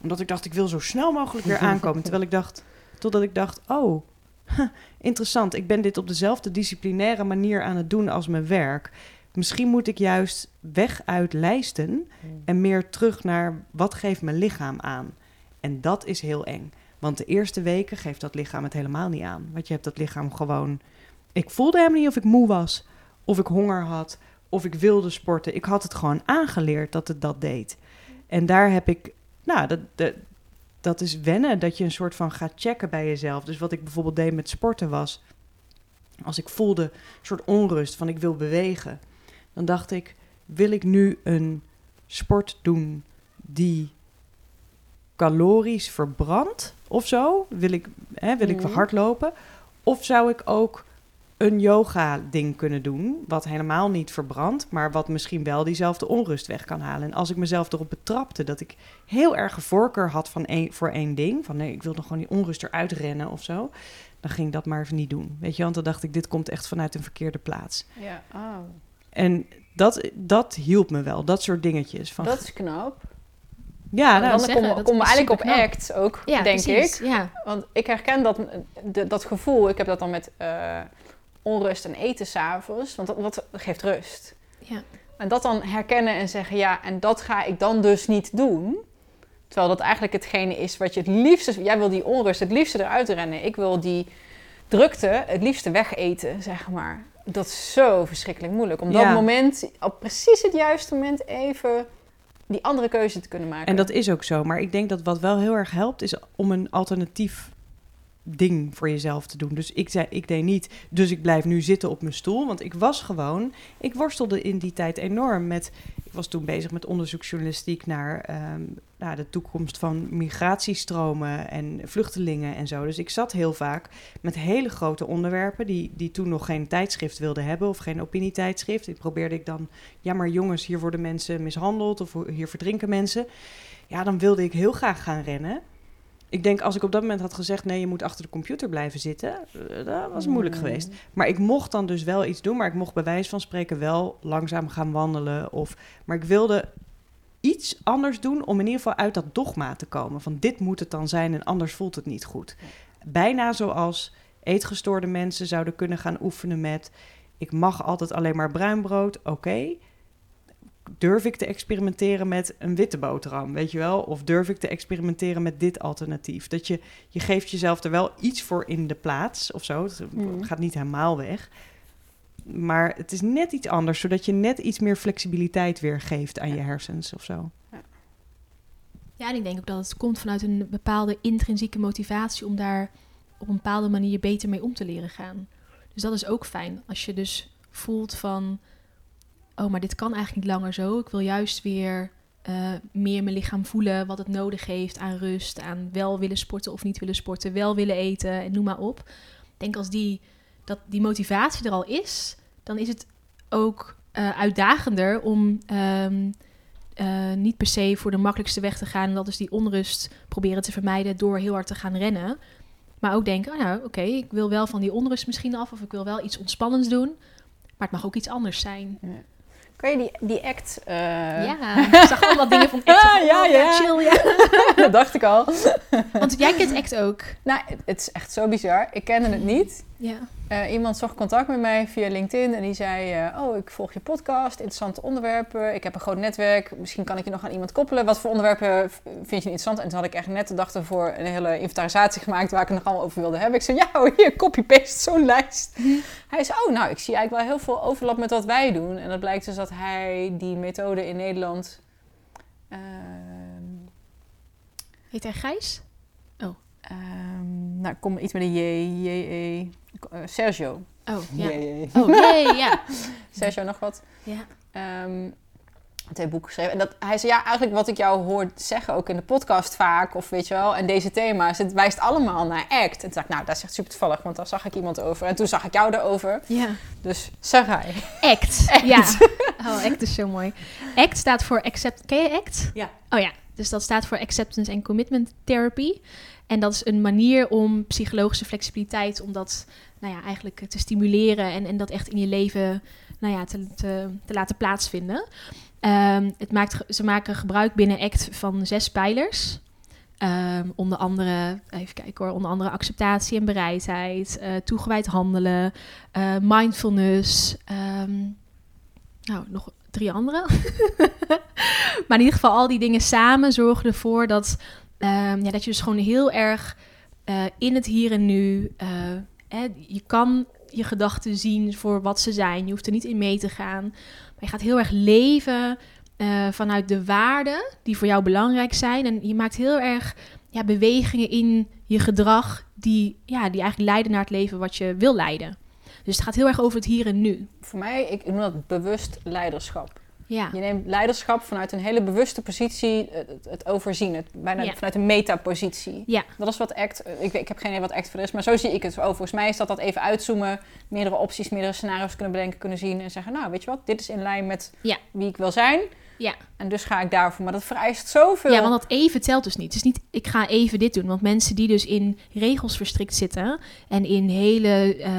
Speaker 3: omdat ik dacht, ik wil zo snel mogelijk weer [LAUGHS] aankomen. Terwijl ik dacht, totdat ik dacht, oh, huh, interessant. Ik ben dit op dezelfde disciplinaire manier aan het doen als mijn werk. Misschien moet ik juist weg uit lijsten en meer terug naar wat geeft mijn lichaam aan. En dat is heel eng. Want de eerste weken geeft dat lichaam het helemaal niet aan. Want je hebt dat lichaam gewoon... Ik voelde helemaal niet of ik moe was, of ik honger had, of ik wilde sporten. Ik had het gewoon aangeleerd dat het dat deed. En daar heb ik... Nou, dat, dat, dat is wennen, dat je een soort van gaat checken bij jezelf. Dus wat ik bijvoorbeeld deed met sporten was... Als ik voelde een soort onrust van ik wil bewegen... dan dacht ik, wil ik nu een sport doen die calorisch verbrandt of zo? Wil ik, hè, wil ik
Speaker 2: Mhm.
Speaker 3: hardlopen? Of zou ik ook een yoga-ding kunnen doen, wat helemaal niet verbrandt, maar wat misschien wel diezelfde onrust weg kan halen? En als ik mezelf erop betrapte dat ik heel erg een voorkeur had van één, voor één ding, van nee, ik wil nog gewoon die onrust eruit rennen of zo, dan ging ik dat maar even niet doen. Weet je, want dan dacht ik, dit komt echt vanuit een verkeerde plaats.
Speaker 2: Ja, oh.
Speaker 3: En dat, dat hielp me wel, dat soort dingetjes. Van,
Speaker 2: dat is knap.
Speaker 3: ja, nou,
Speaker 2: dan
Speaker 4: zeggen,
Speaker 2: komen
Speaker 4: dat
Speaker 2: kom we eigenlijk op. ACT ook,
Speaker 4: Ja,
Speaker 2: denk
Speaker 4: precies.
Speaker 2: ik.
Speaker 4: Ja.
Speaker 2: Want ik herken dat, de- dat gevoel, ik heb dat dan met eh, onrust en eten s'avonds. Want dat, dat geeft rust.
Speaker 4: Ja.
Speaker 2: En dat dan herkennen en zeggen, ja, en dat ga ik dan dus niet doen. Terwijl dat eigenlijk hetgene is wat je het liefste... Jij wil die onrust het liefste eruit rennen. Ik wil die drukte het liefste wegeten, zeg maar. Dat is zo verschrikkelijk moeilijk. Om dat moment, op precies het juiste moment even die andere keuze te kunnen maken.
Speaker 3: En dat is ook zo. Maar ik denk dat wat wel heel erg helpt, is om een alternatief ding voor jezelf te doen. Dus ik zei, ik deed niet, dus ik blijf nu zitten op mijn stoel. Want ik was gewoon, ik worstelde in die tijd enorm met. Ik was toen bezig met onderzoeksjournalistiek naar, ehm, naar de toekomst van migratiestromen en vluchtelingen en zo. Dus ik zat heel vaak met hele grote onderwerpen die, die toen nog geen tijdschrift wilden hebben of geen opinietijdschrift. Die probeerde ik dan, ja maar jongens, hier worden mensen mishandeld of hier verdrinken mensen. Ja, dan wilde ik heel graag gaan rennen. Ik denk als ik op dat moment had gezegd: nee, je moet achter de computer blijven zitten, eh, dat was moeilijk
Speaker 2: Mm.
Speaker 3: geweest. Maar ik mocht dan dus wel iets doen, maar ik mocht bij wijze van spreken wel langzaam gaan wandelen. Of, maar ik wilde iets anders doen om in ieder geval uit dat dogma te komen. Van dit moet het dan zijn en anders voelt het niet goed. Bijna zoals eetgestoorde mensen zouden kunnen gaan oefenen met... ik mag altijd alleen maar bruin brood, oké. Durf ik te experimenteren met een witte boterham, weet je wel? Of durf ik te experimenteren met dit alternatief? Dat je, je geeft jezelf er wel iets voor in de plaats of zo. Het
Speaker 2: Mm.
Speaker 3: gaat niet helemaal weg. Maar het is net iets anders, zodat je net iets meer flexibiliteit weer geeft aan je hersens of zo.
Speaker 4: Ja, en ik denk ook dat het komt vanuit een bepaalde intrinsieke motivatie om daar op een bepaalde manier beter mee om te leren gaan. Dus dat is ook fijn. Als je dus voelt van, oh, maar dit kan eigenlijk niet langer zo. Ik wil juist weer eh, meer mijn lichaam voelen wat het nodig heeft aan rust, aan wel willen sporten of niet willen sporten, wel willen eten en noem maar op. Ik denk als die, dat die motivatie er al is, dan is het ook eh, uitdagender om ehm, eh, niet per se voor de makkelijkste weg te gaan. En dat is die onrust proberen te vermijden door heel hard te gaan rennen. Maar ook denken, oh nou oké, ik wil wel van die onrust misschien af. Of ik wil wel iets ontspannends doen. Maar het mag ook iets anders zijn.
Speaker 2: Kan je die, die act... eh,
Speaker 4: Ja, ik zag allemaal dingen van [LAUGHS] Act.
Speaker 2: Ah, ja,
Speaker 4: oh,
Speaker 2: ja.
Speaker 4: chill, ja. [LAUGHS]
Speaker 2: dat dacht ik al.
Speaker 4: Want jij kent Act ook.
Speaker 2: Nou, het- het is echt zo bizar. Ik kende het niet.
Speaker 4: Ja.
Speaker 2: Eh, iemand zocht contact met mij via LinkedIn en die zei: eh, Oh, ik volg je podcast, interessante onderwerpen. Ik heb een groot netwerk. Misschien kan ik je nog aan iemand koppelen. Wat voor onderwerpen vind je interessant? En toen had ik echt net de dag ervoor een hele inventarisatie gemaakt waar ik het nog allemaal over wilde hebben. Ik zei: Ja, oh, hier, copy-paste, zo'n lijst. Hij zei: Oh, nou, ik zie eigenlijk wel heel veel overlap met wat wij doen. En dat blijkt dus dat hij die methode in Nederland. ehm,
Speaker 4: Heet hij Gijs?
Speaker 2: ehm, nou, kom iets met een J, J, E. eh, Sergio.
Speaker 4: Oh, ja. Oh, nee, [LAUGHS] ja.
Speaker 2: Sergio nog wat.
Speaker 4: ja.
Speaker 2: Ehm het heeft boek geschreven. En dat, hij zei, ja, eigenlijk wat ik jou hoor zeggen, ook in de podcast vaak, of weet je wel, en deze thema's, het wijst allemaal naar ACT. En toen dacht ik, nou, dat is echt super toevallig, want daar zag ik iemand over. En toen zag ik jou erover.
Speaker 4: Ja.
Speaker 2: Dus Sarai.
Speaker 4: ACT. [LAUGHS]
Speaker 2: Act.
Speaker 4: Ja. Oh, ACT is zo mooi. ACT staat voor accept. Ken je ACT?
Speaker 3: Ja.
Speaker 4: Oh ja. Dus dat staat voor Acceptance and Commitment Therapy. En dat is een manier om psychologische flexibiliteit, om dat nou ja, eigenlijk te stimuleren en, en dat echt in je leven nou ja, te, te, te laten plaatsvinden. Ehm, het maakt, ze maken gebruik binnen ACT van zes pijlers. Ehm, onder andere, even kijken hoor, onder andere acceptatie en bereidheid, eh, toegewijd handelen, eh, mindfulness, ehm, nou, nog drie andere. [LAUGHS] maar in ieder geval, al die dingen samen zorgen ervoor dat, ja, dat je dus gewoon heel erg eh, in het hier en nu. Je kan je gedachten zien voor wat ze zijn. Je hoeft er niet in mee te gaan. Maar je gaat heel erg leven eh, vanuit de waarden die voor jou belangrijk zijn. En je maakt heel erg ja, bewegingen in je gedrag die, ja, die eigenlijk leiden naar het leven wat je wil leiden. Dus het gaat heel erg over het hier en nu.
Speaker 2: Voor mij, ik noem dat bewust leiderschap.
Speaker 4: Ja,
Speaker 2: Je neemt leiderschap vanuit een hele bewuste positie, het, het- overzien, het, bijna
Speaker 4: Ja.
Speaker 2: vanuit een metapositie.
Speaker 4: Ja.
Speaker 2: Dat is wat ACT, ik, weet- ik heb geen idee wat ACT voor is, maar zo zie ik het. Oh, volgens mij is dat dat even uitzoomen, meerdere opties, meerdere scenario's kunnen bedenken, kunnen zien en zeggen, nou, weet je wat, dit is in lijn met
Speaker 4: Ja.
Speaker 2: wie ik wil zijn.
Speaker 4: Ja.
Speaker 2: En dus ga ik daarvoor. Maar dat vereist zoveel.
Speaker 4: Ja, want dat even telt dus niet. Het is niet, ik ga even dit doen. Want mensen die dus in regels verstrikt zitten en in hele eh,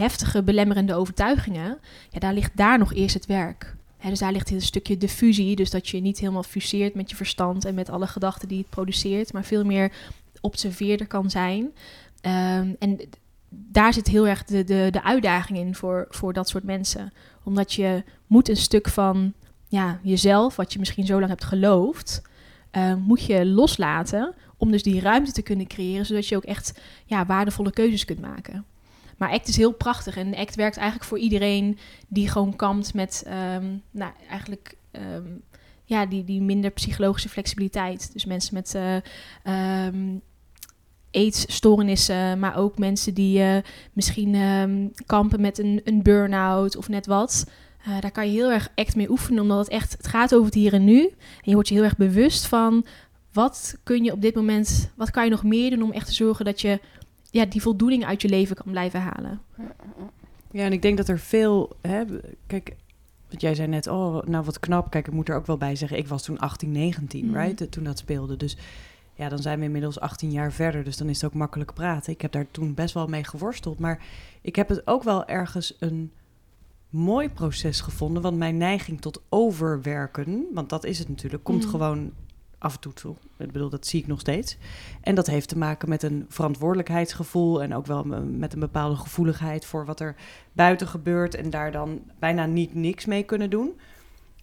Speaker 4: heftige belemmerende overtuigingen, ja, daar ligt daar nog eerst het werk. Dus daar ligt een stukje diffusie, dus dat je niet helemaal fuseert met je verstand en met alle gedachten die het produceert, maar veel meer observeerder kan zijn. Ehm, en daar zit heel erg de, de, de uitdaging in voor, voor dat soort mensen. Omdat je moet een stuk van ja, jezelf, wat je misschien zo lang hebt geloofd, eh, moet je loslaten om dus die ruimte te kunnen creëren, zodat je ook echt ja, waardevolle keuzes kunt maken. Maar ACT is heel prachtig en ACT werkt eigenlijk voor iedereen die gewoon kampt met, ehm, nou, eigenlijk, ehm, ja, die, die minder psychologische flexibiliteit. Dus mensen met ehm, eetstoornissen, maar ook mensen die eh, misschien kampen met een, een burn-out of net wat. Eh, daar kan je heel erg ACT mee oefenen, omdat het echt, het gaat over het hier en nu. En je wordt je heel erg bewust van, wat kun je op dit moment, wat kan je nog meer doen om echt te zorgen dat je ja, die voldoening uit je leven kan blijven halen.
Speaker 3: Ja, en ik denk dat er veel. Hè, kijk, wat jij zei net, oh, nou wat knap. Kijk, ik moet er ook wel bij zeggen, ik was toen 18, 19,
Speaker 4: Mhm.
Speaker 3: right? Toen dat speelde. Dus ja, dan zijn we inmiddels 18 jaar verder. Dus dan is het ook makkelijk praten. Ik heb daar toen best wel mee geworsteld. Maar ik heb het ook wel ergens een mooi proces gevonden. Want mijn neiging tot overwerken, want dat is het natuurlijk, komt
Speaker 4: Mhm.
Speaker 3: gewoon af en toe toe. Ik bedoel, dat zie ik nog steeds. En dat heeft te maken met een verantwoordelijkheidsgevoel en ook wel met een bepaalde gevoeligheid voor wat er buiten gebeurt en daar dan bijna niet niks mee kunnen doen.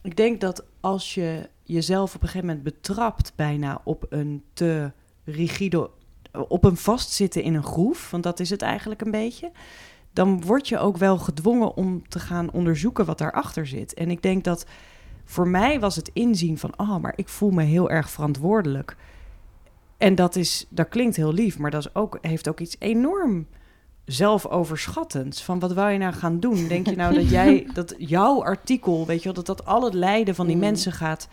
Speaker 3: Ik denk dat als je jezelf op een gegeven moment betrapt bijna op een te rigide, op een vastzitten in een groef, want dat is het eigenlijk een beetje, dan word je ook wel gedwongen om te gaan onderzoeken wat daarachter zit. En ik denk dat voor mij was het inzien van, oh, maar ik voel me heel erg verantwoordelijk. En dat is, dat klinkt heel lief, maar dat is ook, heeft ook iets enorm zelfoverschattends. Van wat wou je nou gaan doen? Denk je nou dat jij, [LAUGHS] dat jouw artikel, weet je wel, dat dat al het lijden van die
Speaker 2: Mm.
Speaker 3: mensen gaat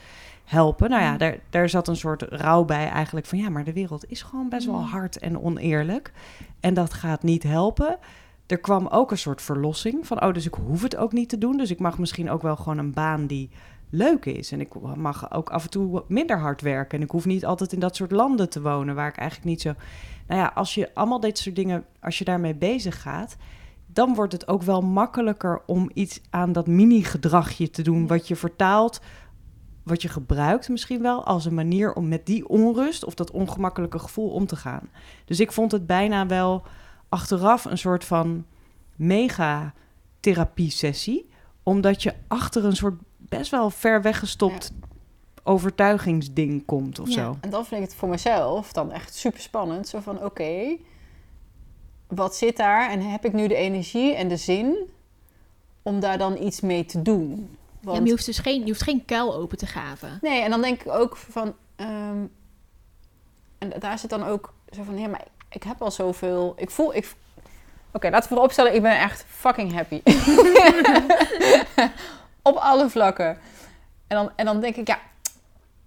Speaker 3: helpen? Nou ja, daar, daar zat een soort rouw bij eigenlijk van, ja, maar de wereld is gewoon best wel
Speaker 4: Mm.
Speaker 3: hard en oneerlijk. En dat gaat niet helpen. Er kwam ook een soort verlossing van, oh, dus ik hoef het ook niet te doen. Dus ik mag misschien ook wel gewoon een baan die leuk is. En ik mag ook af en toe minder hard werken. En ik hoef niet altijd in dat soort landen te wonen waar ik eigenlijk niet zo. Nou ja, als je allemaal dit soort dingen, als je daarmee bezig gaat, dan wordt het ook wel makkelijker om iets aan dat mini-gedragje te doen, wat je vertaalt, wat je gebruikt misschien wel als een manier om met die onrust of dat ongemakkelijke gevoel om te gaan. Dus ik vond het bijna wel achteraf een soort van mega therapie-sessie, omdat je achter een soort best wel ver weggestopt overtuigingsding komt of
Speaker 4: Ja.
Speaker 3: zo.
Speaker 2: En dan vind ik het voor mezelf dan echt super spannend. Zo van, oké, wat zit daar? En heb ik nu de energie en de zin om daar dan iets mee te doen?
Speaker 4: Ja,
Speaker 2: Want,
Speaker 4: maar je hoeft dus geen, je hoeft geen kuil open te graven.
Speaker 2: Nee, en dan denk ik ook van... ehm, en daar zit dan ook zo van, ja, maar ik heb al zoveel... Ik voel... Ik, Oké, laten we vooropstellen, ik ben echt fucking happy. [LAUGHS] [LAUGHS] Op alle vlakken. En dan, en dan denk ik, ja...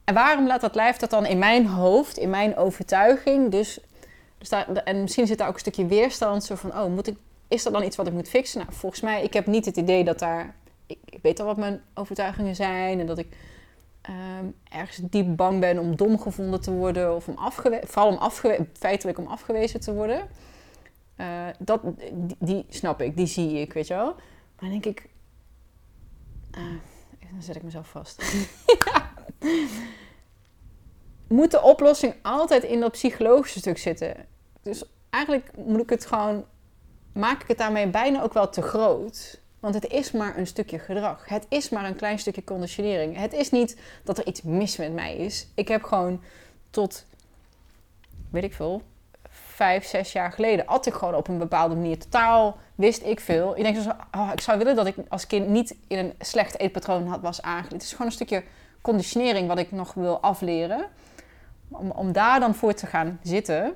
Speaker 2: En waarom laat dat lijf dat dan in mijn hoofd, in mijn overtuiging? Dus, dus daar, en misschien zit daar ook een stukje weerstand. Zo van, oh, moet ik, is dat dan iets wat ik moet fixen? Nou, volgens mij, ik heb niet het idee dat daar... Ik, weet al wat mijn overtuigingen zijn. En dat ik ehm, ergens diep bang ben om dom gevonden te worden. Of om afgewezen, vooral om afgewe feitelijk om afgewezen te worden. Eh, dat, die, die snap ik, die zie ik, weet je wel. Maar dan denk ik... eh, dan zet ik mezelf vast. [LAUGHS] Moet de oplossing altijd in dat psychologische stuk zitten? Dus eigenlijk moet ik het gewoon... Maak ik het daarmee bijna ook wel te groot. Want het is maar een stukje gedrag. Het is maar een klein stukje conditionering. Het is niet dat er iets mis met mij is. Ik heb gewoon tot, weet ik veel, vijf, zes jaar geleden at ik gewoon op een bepaalde manier. Totaal wist ik veel. Ik denk zo, oh, ik zou willen dat ik als kind niet in een slecht eetpatroon had was aangeleerd. Het is gewoon een stukje conditionering wat ik nog wil afleren. Om, om daar dan voor te gaan zitten,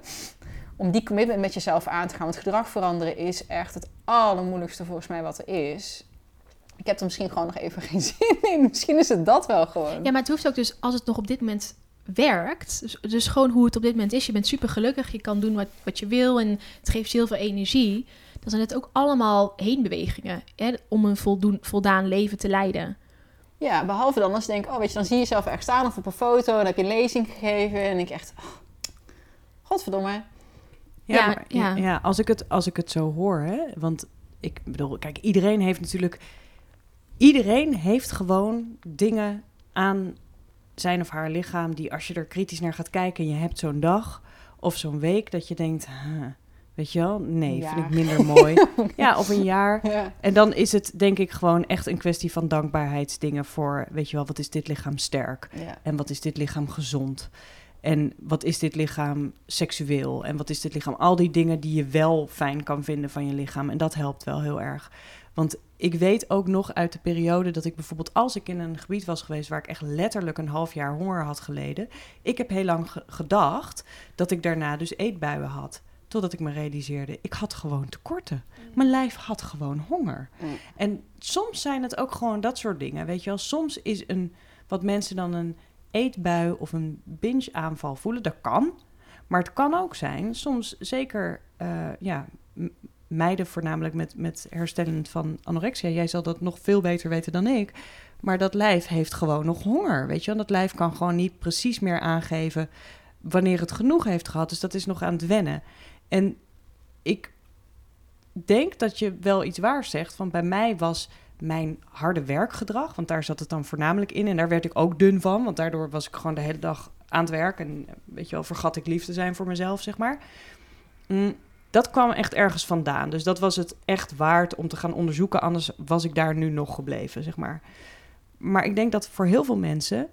Speaker 2: om die commitment met jezelf aan te gaan. Want gedrag veranderen is echt het allermoeilijkste volgens mij wat er is. Ik heb er misschien gewoon nog even [LAUGHS] geen zin in. Misschien is het dat wel gewoon.
Speaker 4: Ja, maar het hoeft ook dus, als het nog op dit moment werkt, dus, dus gewoon hoe het op dit moment is, je bent super gelukkig, je kan doen wat, wat je wil en het geeft je heel veel energie, dan zijn het ook allemaal heenbewegingen hè, om een voldoen, voldaan leven te leiden.
Speaker 2: Ja, behalve dan als je denkt, oh weet je, dan zie je jezelf ergens staan of op een foto, dan heb je een lezing gegeven en dan denk ik echt, oh, godverdomme.
Speaker 3: Ja,
Speaker 4: Ja,
Speaker 3: maar-
Speaker 4: ja.
Speaker 3: ja. als, ik het, als ik het zo hoor, hè, want ik bedoel, kijk, iedereen heeft natuurlijk, iedereen heeft gewoon dingen aan zijn of haar lichaam die als je er kritisch naar gaat kijken en je hebt zo'n dag of zo'n week dat je denkt, huh, weet je wel, nee, vind ik minder mooi. [LAUGHS] ja, of een jaar.
Speaker 2: Ja.
Speaker 3: En dan is het denk ik gewoon echt een kwestie van dankbaarheidsdingen voor, weet je wel, wat is dit lichaam sterk?
Speaker 2: Ja.
Speaker 3: En wat is dit lichaam gezond? En wat is dit lichaam seksueel? En wat is dit lichaam? Al die dingen die je wel fijn kan vinden van je lichaam. En dat helpt wel heel erg. Want ik weet ook nog uit de periode dat ik bijvoorbeeld... als ik in een gebied was geweest waar ik echt letterlijk een half jaar honger had geleden... ik heb heel lang ge- gedacht dat ik daarna dus eetbuien had. Totdat ik me realiseerde, ik had gewoon tekorten. Mijn lijf had gewoon honger.
Speaker 2: Mm.
Speaker 3: En soms zijn het ook gewoon dat soort dingen. Weet je wel, soms is een wat mensen dan een eetbui of een binge-aanval voelen. Dat kan. Maar het kan ook zijn, soms zeker eh, ja, meiden voornamelijk met, met herstellend van anorexia. Jij zal dat nog veel beter weten dan ik. Maar dat lijf heeft gewoon nog honger. Weet je wel, dat lijf kan gewoon niet precies meer aangeven wanneer het genoeg heeft gehad. Dus dat is nog aan het wennen. En ik denk dat je wel iets waar zegt. Van bij mij was mijn harde werkgedrag, want daar zat het dan voornamelijk in. En daar werd ik ook dun van, want daardoor was ik gewoon de hele dag aan het werk. En weet je wel, vergat ik lief te zijn voor mezelf, zeg maar. Mm, dat kwam echt ergens vandaan. Dus dat was het echt waard om te gaan onderzoeken. Anders was ik daar nu nog gebleven, zeg maar. Maar ik denk dat voor heel veel mensen...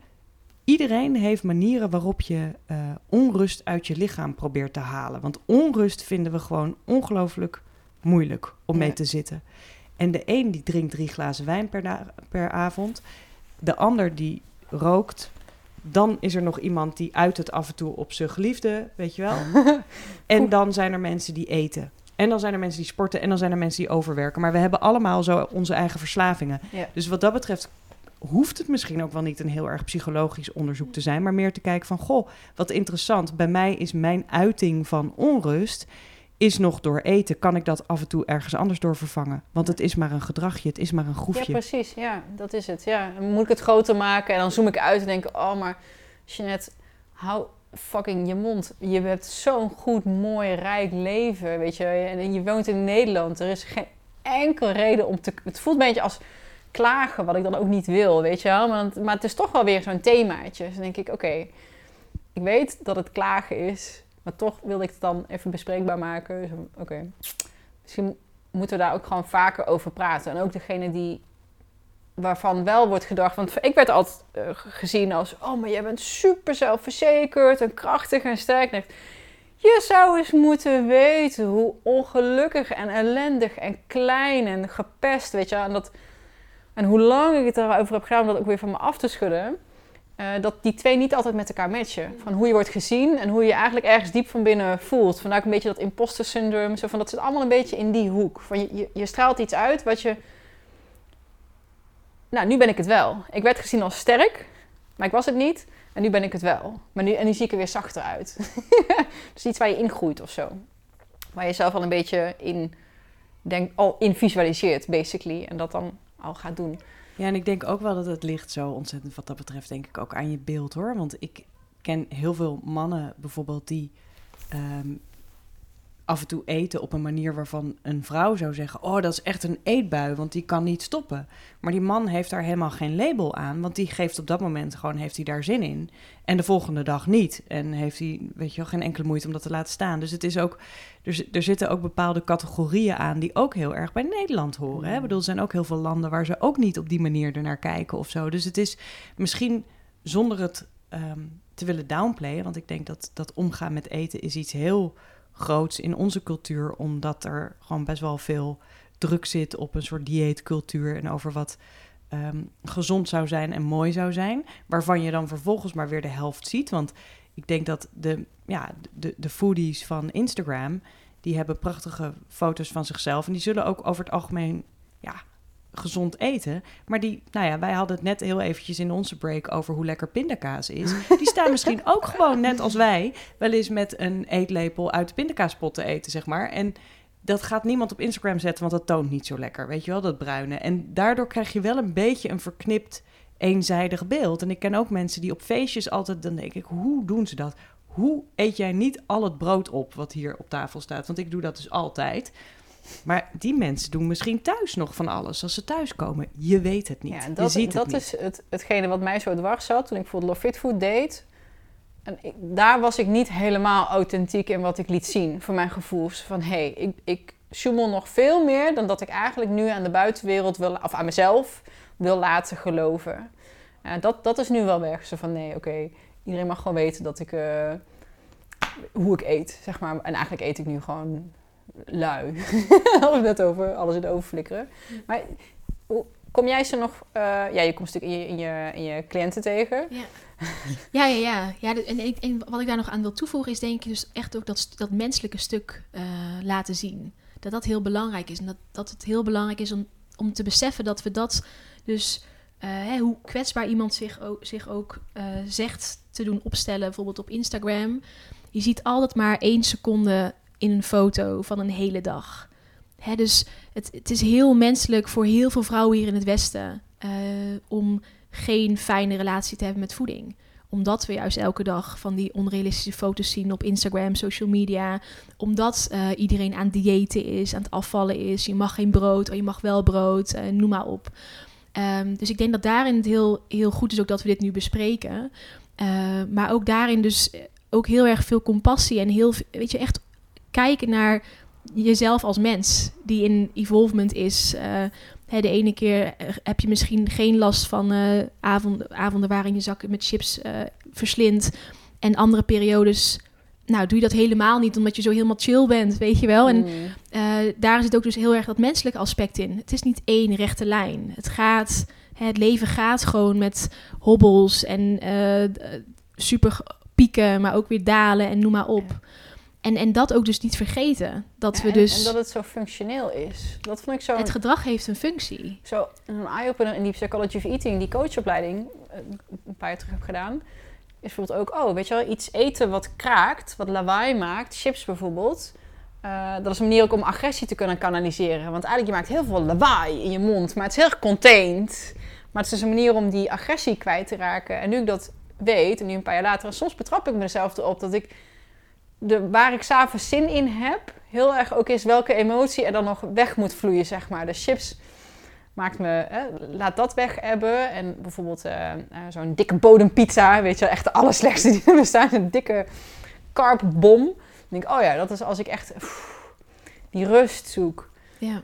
Speaker 3: Iedereen heeft manieren waarop je eh, onrust uit je lichaam probeert te halen. Want onrust vinden we gewoon ongelooflijk moeilijk om mee te zitten. En de een die drinkt drie glazen wijn per, per avond. De ander die rookt. Dan is er nog iemand die uit het af en toe op zijn geliefde, weet je wel. [LAUGHS] en dan zijn er mensen die eten. En dan zijn er mensen die sporten. En dan zijn er mensen die overwerken. Maar we hebben allemaal zo onze eigen verslavingen.
Speaker 2: Ja.
Speaker 3: Dus wat dat betreft hoeft het misschien ook wel niet een heel erg psychologisch onderzoek te zijn. Maar meer te kijken van, goh, wat interessant. Bij mij is mijn uiting van onrust is nog door eten. Kan ik dat af en toe ergens anders door vervangen? Want het is maar een gedragje, het is maar een
Speaker 2: Ja,
Speaker 3: groefje.
Speaker 2: precies. Ja, dat is het. Ja. Dan moet ik het groter maken en dan zoom ik uit en denk... Oh, maar Jeanette, hou fucking je mond. Je hebt zo'n goed, mooi, rijk leven, weet je. En je woont in Nederland. Er is geen enkele reden om te... Het voelt een beetje als klagen, wat ik dan ook niet wil, weet je wel. Maar, het- maar het is toch wel weer zo'n themaatje. Dus dan denk ik, oké, ik weet dat het klagen is... Maar toch wil ik het dan even bespreekbaar maken. Dus, Oké, misschien moeten we daar ook gewoon vaker over praten. En ook degene die waarvan wel wordt gedacht. Want ik werd altijd eh, gezien als: oh, maar jij bent super zelfverzekerd en krachtig en sterk. Je zou eens moeten weten hoe ongelukkig en ellendig en klein en gepest, weet je. En, dat, en hoe lang ik het erover heb gedaan om dat ook weer van me af te schudden. Eh, dat die twee niet altijd met elkaar matchen. Van hoe je wordt gezien en hoe je je eigenlijk ergens diep van binnen voelt. Vandaar ook een beetje dat imposter syndroom. Zo van, dat zit allemaal een beetje in die hoek. Van je, je, straalt iets uit wat je... Nou, nu ben ik het wel. Ik werd gezien als sterk, maar ik was het niet. En nu ben ik het wel. Maar nu, en nu zie ik er weer zachter uit. [LAUGHS] dus iets waar je ingroeit of zo. Waar je zelf al een beetje in, denk, al in visualiseert, basically. En dat dan al gaat doen.
Speaker 3: Ja, en ik denk ook wel dat het ligt zo ontzettend wat dat betreft, denk ik ook aan je beeld hoor. Want ik ken heel veel mannen bijvoorbeeld die ehm, af en toe eten op een manier waarvan een vrouw zou zeggen: Oh, dat is echt een eetbui, want die kan niet stoppen. Maar die man heeft daar helemaal geen label aan, want die geeft op dat moment gewoon heeft hij daar zin in. En de volgende dag niet. En heeft hij, weet je wel, geen enkele moeite om dat te laten staan. Dus het is ook, er, er zitten ook bepaalde categorieën aan die ook heel erg bij Nederland horen. Hè? Ik bedoel, er zijn ook heel veel landen waar ze ook niet op die manier ernaar kijken of zo. Dus het is misschien zonder het ehm, te willen downplayen, want ik denk dat dat omgaan met eten is iets heel groots in onze cultuur, omdat er gewoon best wel veel druk zit op een soort dieetcultuur en over wat ehm, gezond zou zijn en mooi zou zijn, waarvan je dan vervolgens maar weer de helft ziet. Want ik denk dat de, ja, de, de foodies van Instagram, die hebben prachtige foto's van zichzelf en die zullen ook over het algemeen ja, gezond eten. Maar die, nou ja, wij hadden het net heel eventjes in onze break over hoe lekker pindakaas is. [LAUGHS] Die staan misschien ook gewoon, net als wij, wel eens met een eetlepel uit de pindakaaspot te eten, zeg maar. En dat gaat niemand op Instagram zetten, want dat toont niet zo lekker, weet je wel, dat bruine. En daardoor krijg je wel een beetje een verknipt, eenzijdig beeld. En ik ken ook mensen die op feestjes altijd, dan denk ik, hoe doen ze dat? Hoe eet jij niet al het brood op wat hier op tafel staat? Want ik doe dat dus altijd. Maar die mensen doen misschien thuis nog van alles als ze thuiskomen. Je weet het niet.
Speaker 2: Ja, en
Speaker 3: je
Speaker 2: dat,
Speaker 3: ziet
Speaker 2: dat
Speaker 3: het niet.
Speaker 2: is het, hetgene wat mij zo dwars zat toen ik bijvoorbeeld Love Fit Food deed. En ik, daar was ik niet helemaal authentiek in wat ik liet zien, voor mijn gevoel. Van hé, hey, ik, ik sjoemel nog veel meer dan dat ik eigenlijk nu aan de buitenwereld wil, of aan mezelf wil laten geloven. Dat, dat is nu wel weg. Zo van nee, oké, iedereen mag gewoon weten dat ik, eh, hoe ik eet, zeg maar. En eigenlijk eet ik nu gewoon lui. [LAUGHS] Hadden we het net over, alles in de oven flikkeren. Maar hoe- kom jij ze nog... eh, ja, je komt natuurlijk in je, in, je, in je cliënten tegen.
Speaker 4: Ja, ja, ja. ja. ja en, en wat ik daar nog aan wil toevoegen is denk ik dus echt ook dat, dat menselijke stuk eh, laten zien. Dat dat heel belangrijk is. En dat, dat het heel belangrijk is om, om te beseffen dat we dat dus... eh, hè, hoe kwetsbaar iemand zich ook, zich ook zegt te doen opstellen, bijvoorbeeld op Instagram. Je ziet altijd maar één seconde in een foto van een hele dag. Hè, dus het, het is heel menselijk voor heel veel vrouwen hier in het Westen eh, om geen fijne relatie te hebben met voeding. Omdat we juist elke dag van die onrealistische foto's zien op Instagram, social media. Omdat eh, iedereen aan diëten is, aan het afvallen is. Je mag geen brood, oh, je mag wel brood, eh, noem maar op. Ehm, dus ik denk dat daarin het heel, heel goed is ook dat we dit nu bespreken. Eh, maar ook daarin dus ook heel erg veel compassie en heel, weet je, echt kijken naar jezelf als mens die in evolvement is. Eh, hè, de ene keer eh, heb je misschien geen last van eh, avonden, avonden waarin je zakken met chips eh verslindt. En andere periodes, nou, doe je dat helemaal niet omdat je zo helemaal chill bent, weet je wel. En
Speaker 2: Mm.
Speaker 4: daar zit ook dus heel erg dat menselijke aspect in. Het is niet één rechte lijn. Het gaat, hè, het leven gaat gewoon met hobbels en super pieken, maar ook weer dalen en noem maar op. En, en dat ook dus niet vergeten. Dat
Speaker 2: Ja,
Speaker 4: we dus...
Speaker 2: En dat het zo functioneel is. Dat vond ik zo...
Speaker 4: het gedrag heeft een functie.
Speaker 2: zo een eye-opener in die Psychology of Eating, die coachopleiding, eh, een paar jaar terug heb gedaan, is bijvoorbeeld ook, oh, weet je wel, iets eten wat kraakt, wat lawaai maakt, chips bijvoorbeeld. eh, dat is een manier ook om agressie te kunnen kanaliseren. Want eigenlijk, je maakt heel veel lawaai in je mond, maar het is heel contained. Maar het is dus een manier om die agressie kwijt te raken. En nu ik dat weet, en nu een paar jaar later, en soms betrap ik mezelf erop dat ik, de, waar ik s'avonds zin in heb, heel erg ook is welke emotie er dan nog weg moet vloeien, zeg maar. De chips maakt me, hè, laat dat weg hebben. En bijvoorbeeld eh, eh, zo'n dikke bodempizza, weet je wel, echt de allerslechtste die er bestaan. Een dikke carbbom. Dan denk ik, oh ja, dat is als ik echt die rust zoek.
Speaker 4: Ja.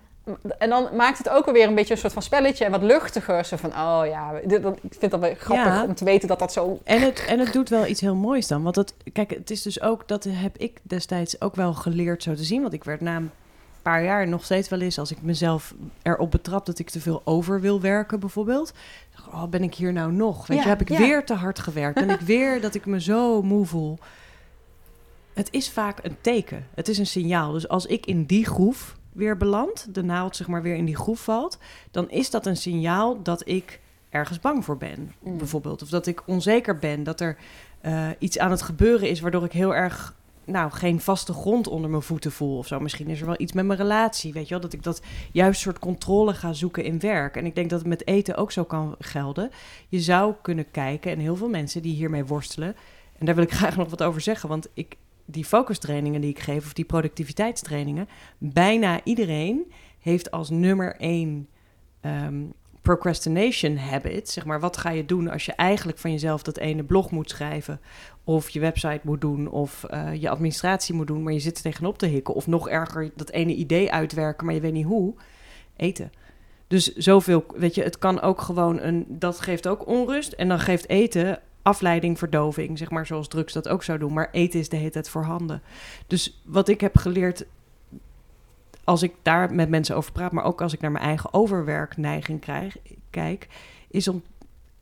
Speaker 2: En dan maakt het ook weer een beetje een soort van spelletje en wat luchtiger. Zo van, oh ja, dit, dat, ik vind dat wel grappig
Speaker 3: Ja.
Speaker 2: om te weten dat dat zo...
Speaker 3: En het, en het doet wel iets heel moois dan. Want het, kijk, het is dus ook, dat heb ik destijds ook wel geleerd zo te zien. Want ik werd na een paar jaar nog steeds wel eens, als ik mezelf erop betrap dat ik te veel over wil werken bijvoorbeeld. Oh, ben ik hier nou nog? Weet
Speaker 2: Ja,
Speaker 3: je, heb ik
Speaker 2: ja.
Speaker 3: weer te hard gewerkt? Ben ik [LAUGHS] weer dat ik me zo moe voel? Het is vaak een teken. Het is een signaal. Dus als ik in die groef weer beland, de naald zeg maar weer in die groef valt, dan is dat een signaal dat ik ergens bang voor ben,
Speaker 2: Mm.
Speaker 3: bijvoorbeeld. Of dat ik onzeker ben, dat er eh, iets aan het gebeuren is waardoor ik heel erg, nou, geen vaste grond onder mijn voeten voel of zo. Misschien is er wel iets met mijn relatie, weet je wel, dat ik dat juist soort controle ga zoeken in werk. En ik denk dat het met eten ook zo kan gelden. Je zou kunnen kijken, en heel veel mensen die hiermee worstelen, en daar wil ik [LAUGHS] graag nog wat over zeggen, want ik die focustrainingen die ik geef, of die productiviteitstrainingen, bijna iedereen heeft als nummer één ehm, procrastination habit. Zeg maar, wat ga je doen als je eigenlijk van jezelf dat ene blog moet schrijven, of je website moet doen, of eh, je administratie moet doen, maar je zit er tegenop te hikken, of nog erger, dat ene idee uitwerken, maar je weet niet hoe. Eten. Dus zoveel, weet je, het kan ook gewoon een, dat geeft ook onrust. En dan geeft eten afleiding, verdoving, zeg maar, zoals drugs dat ook zou doen. Maar eten is de hele tijd voorhanden. Dus wat ik heb geleerd, als ik daar met mensen over praat, maar ook als ik naar mijn eigen overwerkneiging krijg, kijk, is om,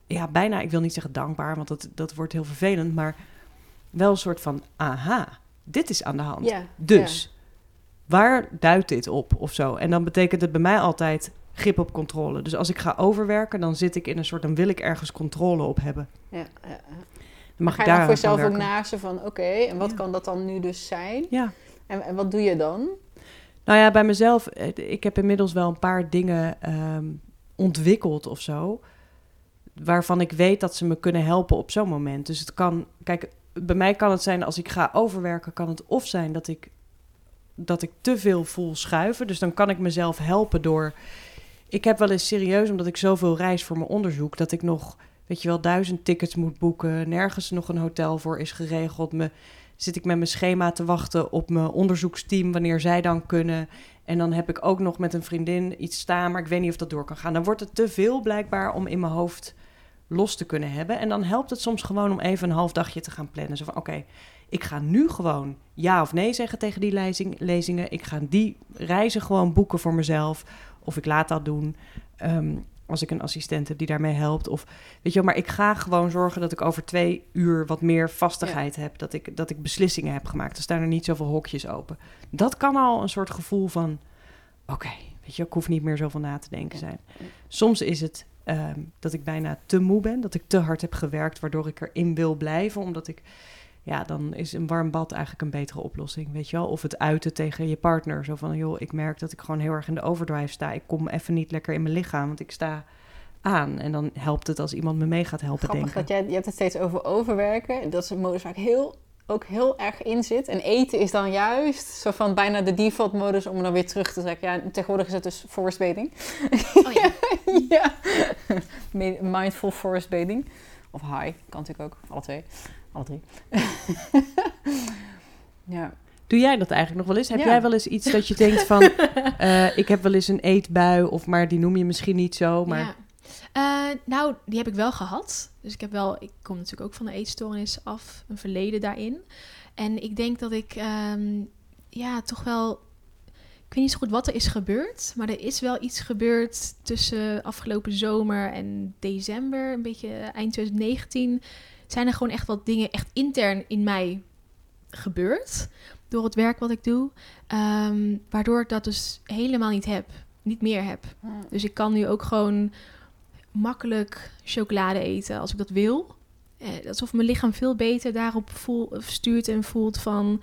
Speaker 3: ja, bijna, ik wil niet zeggen dankbaar, want dat, dat wordt heel vervelend, maar wel een soort van, aha, dit is aan de hand.
Speaker 2: Ja,
Speaker 3: Dus, waar duidt dit op of zo? En dan betekent het bij mij altijd grip op controle. Dus als ik ga overwerken, dan zit ik in een soort, dan wil ik ergens controle op hebben.
Speaker 2: Ja, ja.
Speaker 3: Dan mag
Speaker 2: Ga je
Speaker 3: daar
Speaker 2: voor jezelf ook
Speaker 3: werken.
Speaker 2: naast van, oké, en wat
Speaker 3: Ja.
Speaker 2: kan dat dan nu dus zijn?
Speaker 3: Ja.
Speaker 2: En, en wat doe je dan?
Speaker 3: Nou ja, bij mezelf, eh, ik heb inmiddels wel een paar dingen ehm, ontwikkeld of zo. Waarvan ik weet dat ze me kunnen helpen op zo'n moment. Dus het kan, kijk, bij mij kan het zijn als ik ga overwerken, kan het of zijn dat ik, dat ik te veel voel schuiven. Dus dan kan ik mezelf helpen door. Ik heb wel eens serieus, omdat ik zoveel reis voor mijn onderzoek, dat ik nog, weet je wel, duizend tickets moet boeken. Nergens nog een hotel voor is geregeld. Me, zit ik met mijn schema te wachten op mijn onderzoeksteam, wanneer zij dan kunnen. En dan heb ik ook nog met een vriendin iets staan, maar ik weet niet of dat door kan gaan. Dan wordt het te veel blijkbaar om in mijn hoofd los te kunnen hebben. En dan helpt het soms gewoon om even een half dagje te gaan plannen. Zo van, oké, ik ga nu gewoon ja of nee zeggen tegen die lezing, lezingen. Ik ga die reizen gewoon boeken voor mezelf. Of ik laat dat doen. Ehm, als ik een assistent heb die daarmee helpt. Of weet je wel, maar ik ga gewoon zorgen dat ik over twee uur wat meer vastigheid heb. Dat ik, dat ik beslissingen heb gemaakt. Er staan er niet zoveel hokjes open. Dat kan al een soort gevoel van: oké, weet je, ik hoef niet meer zoveel na te denken zijn. Soms is het ehm, dat ik bijna te moe ben, dat ik te hard heb gewerkt, waardoor ik erin wil blijven, omdat ik. Ja, dan is een warm bad eigenlijk een betere oplossing, weet je wel? Of het uiten tegen je partner. Zo van, joh, ik merk dat ik gewoon heel erg in de overdrive sta. Ik kom even niet lekker in mijn lichaam, want ik sta aan. En dan helpt het als iemand me mee gaat helpen
Speaker 2: Grappig
Speaker 3: denken.
Speaker 2: dat jij, je hebt het steeds over overwerken. Dat is een modus waar ik heel, ook heel erg in zit. En eten is dan juist zo van bijna de default modus om dan weer terug te trekken. Ja, tegenwoordig is het dus forest bathing.
Speaker 4: Oh ja. [LAUGHS]
Speaker 2: ja. Mi- Mindful forest bathing. Of high, kan natuurlijk ook. Alle twee. Alle drie. [LAUGHS] ja.
Speaker 3: Doe jij dat eigenlijk nog wel eens? Heb
Speaker 2: Ja.
Speaker 3: jij wel eens iets dat je denkt van... [LAUGHS] eh, ik heb wel eens een eetbui, of maar die noem je misschien niet zo, maar...
Speaker 4: Ja. Eh, nou, die heb ik wel gehad. Dus ik heb wel, ik kom natuurlijk ook van de eetstoornis af, een verleden daarin. En ik denk dat ik, ehm, ja, toch wel, ik weet niet zo goed wat er is gebeurd, maar er is wel iets gebeurd tussen afgelopen zomer en december, een beetje eind 2019. Zijn er gewoon echt wat dingen echt intern in mij gebeurd door het werk wat ik doe, ehm, waardoor ik dat dus helemaal niet heb, niet meer heb. Dus ik kan nu ook gewoon makkelijk chocolade eten als ik dat wil. Eh, alsof mijn lichaam veel beter daarop voel, stuurt en voelt van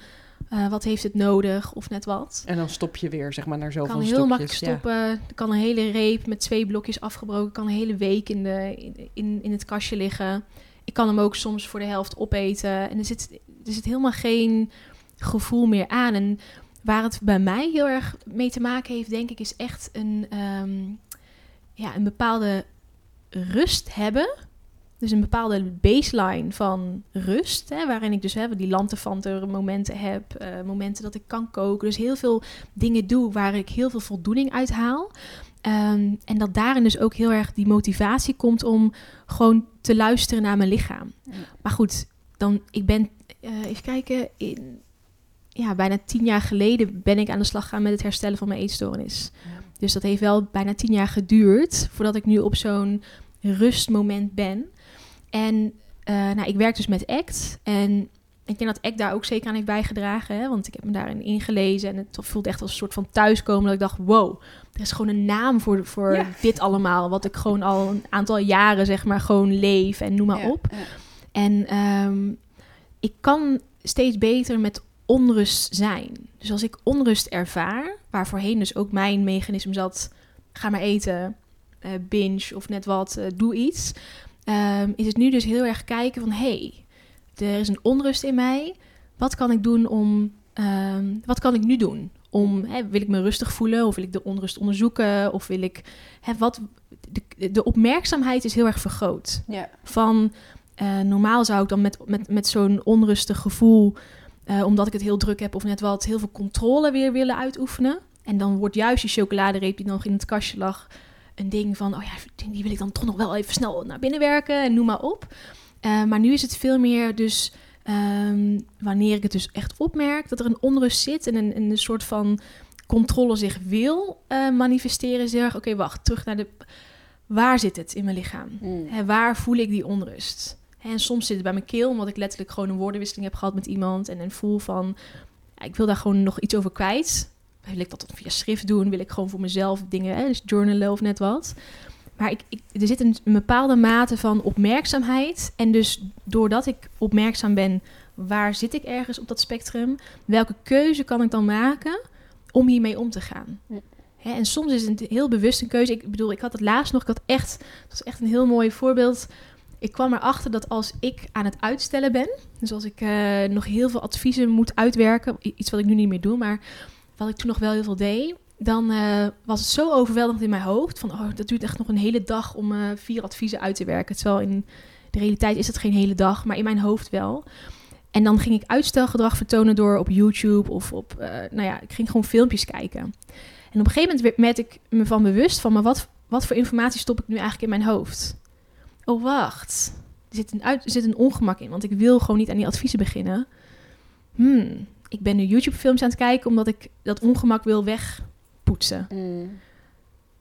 Speaker 4: eh, wat heeft het nodig of net wat.
Speaker 3: En dan stop je weer, zeg maar, naar zoveel
Speaker 4: kan heel makkelijk stoppen. Kan een hele reep met twee blokjes afgebroken. kan een hele week in, de, in, in het kastje liggen. Ik kan hem ook soms voor de helft opeten. En er zit, er zit helemaal geen gevoel meer aan. En waar het bij mij heel erg mee te maken heeft, denk ik, is echt een, ehm, ja, een bepaalde rust hebben. Dus een bepaalde baseline van rust, hè, waarin ik dus hè, die lantefanten momenten heb, eh, momenten dat ik kan koken. Dus heel veel dingen doe waar ik heel veel voldoening uit haal. Ehm, en dat daarin dus ook heel erg die motivatie komt om gewoon te luisteren naar mijn lichaam.
Speaker 2: Ja.
Speaker 4: Maar goed, dan ik ben, eh, even kijken, in, ja, bijna tien jaar geleden ben ik aan de slag gegaan met het herstellen van mijn eetstoornis. Dus dat heeft wel bijna tien jaar geduurd voordat ik nu op zo'n rustmoment ben. En eh, nou, ik werk dus met ACT. En ik denk dat ACT daar ook zeker aan heeft bijgedragen. Hè? Want ik heb me daarin ingelezen. En het voelt echt als een soort van thuiskomen. Dat ik dacht, wow, er is gewoon een naam voor, voor
Speaker 2: Ja.
Speaker 4: dit allemaal. Wat ik gewoon al een aantal jaren, zeg maar, gewoon leef en noem maar
Speaker 2: Ja,
Speaker 4: op.
Speaker 2: ja.
Speaker 4: En ehm, ik kan steeds beter met onrust zijn. Dus als ik onrust ervaar, waar voorheen dus ook mijn mechanisme zat, ga maar eten, eh, binge of net wat, eh, doe iets, ehm, is het nu dus heel erg kijken van, hey, er is een onrust in mij. Wat kan ik doen om, ehm, wat kan ik nu doen? Om, hè, wil ik me rustig voelen of wil ik de onrust onderzoeken of wil ik, hè, wat, de, de opmerkzaamheid is heel erg vergroot
Speaker 2: Ja.
Speaker 4: van eh, normaal zou ik dan met, met, met zo'n onrustig gevoel, eh, omdat ik het heel druk heb of net wat, heel veel controle weer willen uitoefenen. En dan wordt juist die chocoladereep die nog in het kastje lag, een ding van, oh ja, die wil ik dan toch nog wel even snel naar binnen werken en noem maar op. Eh, maar nu is het veel meer dus ehm, wanneer ik het dus echt opmerk dat er een onrust zit en een, een soort van controle zich wil eh, manifesteren. Erg, oké, wacht, terug naar de. Waar zit het in mijn lichaam?
Speaker 2: Mm.
Speaker 4: Waar voel ik die onrust? En soms zit het bij mijn keel, omdat ik letterlijk gewoon een woordenwisseling heb gehad met iemand. En een voel van, ja, ik wil daar gewoon nog iets over kwijt. Wil ik dat dan via schrift doen? Wil ik gewoon voor mezelf dingen, hè, dus journalen of net wat? Maar ik, ik, er zit een, een bepaalde mate van opmerkzaamheid. En dus doordat ik opmerkzaam ben, waar zit ik ergens op dat spectrum? Welke keuze kan ik dan maken om hiermee om te gaan?
Speaker 2: Ja.
Speaker 4: Hè, en soms is het een heel bewust een keuze. Ik bedoel, ik had het laatst nog, ik had echt, dat was echt een heel mooi voorbeeld. Ik kwam erachter dat als ik aan het uitstellen ben, dus als ik eh, nog heel veel adviezen moet uitwerken, iets wat ik nu niet meer doe, maar wat ik toen nog wel heel veel deed, dan eh, was het zo overweldigend in mijn hoofd van, oh, dat duurt echt nog een hele dag om eh, vier adviezen uit te werken. Terwijl in de realiteit is het geen hele dag, maar in mijn hoofd wel. En dan ging ik uitstelgedrag vertonen door op YouTube of op, eh, nou ja, ik ging gewoon filmpjes kijken. En op een gegeven moment werd- ik me van bewust van, maar wat, wat voor informatie stop ik nu eigenlijk in mijn hoofd? Oh, wacht. Er zit, een zit een ongemak in, want ik wil gewoon niet aan die adviezen beginnen. Hmm, ik ben nu YouTube-films aan het kijken omdat ik dat ongemak wil wegpoetsen.
Speaker 2: Mm.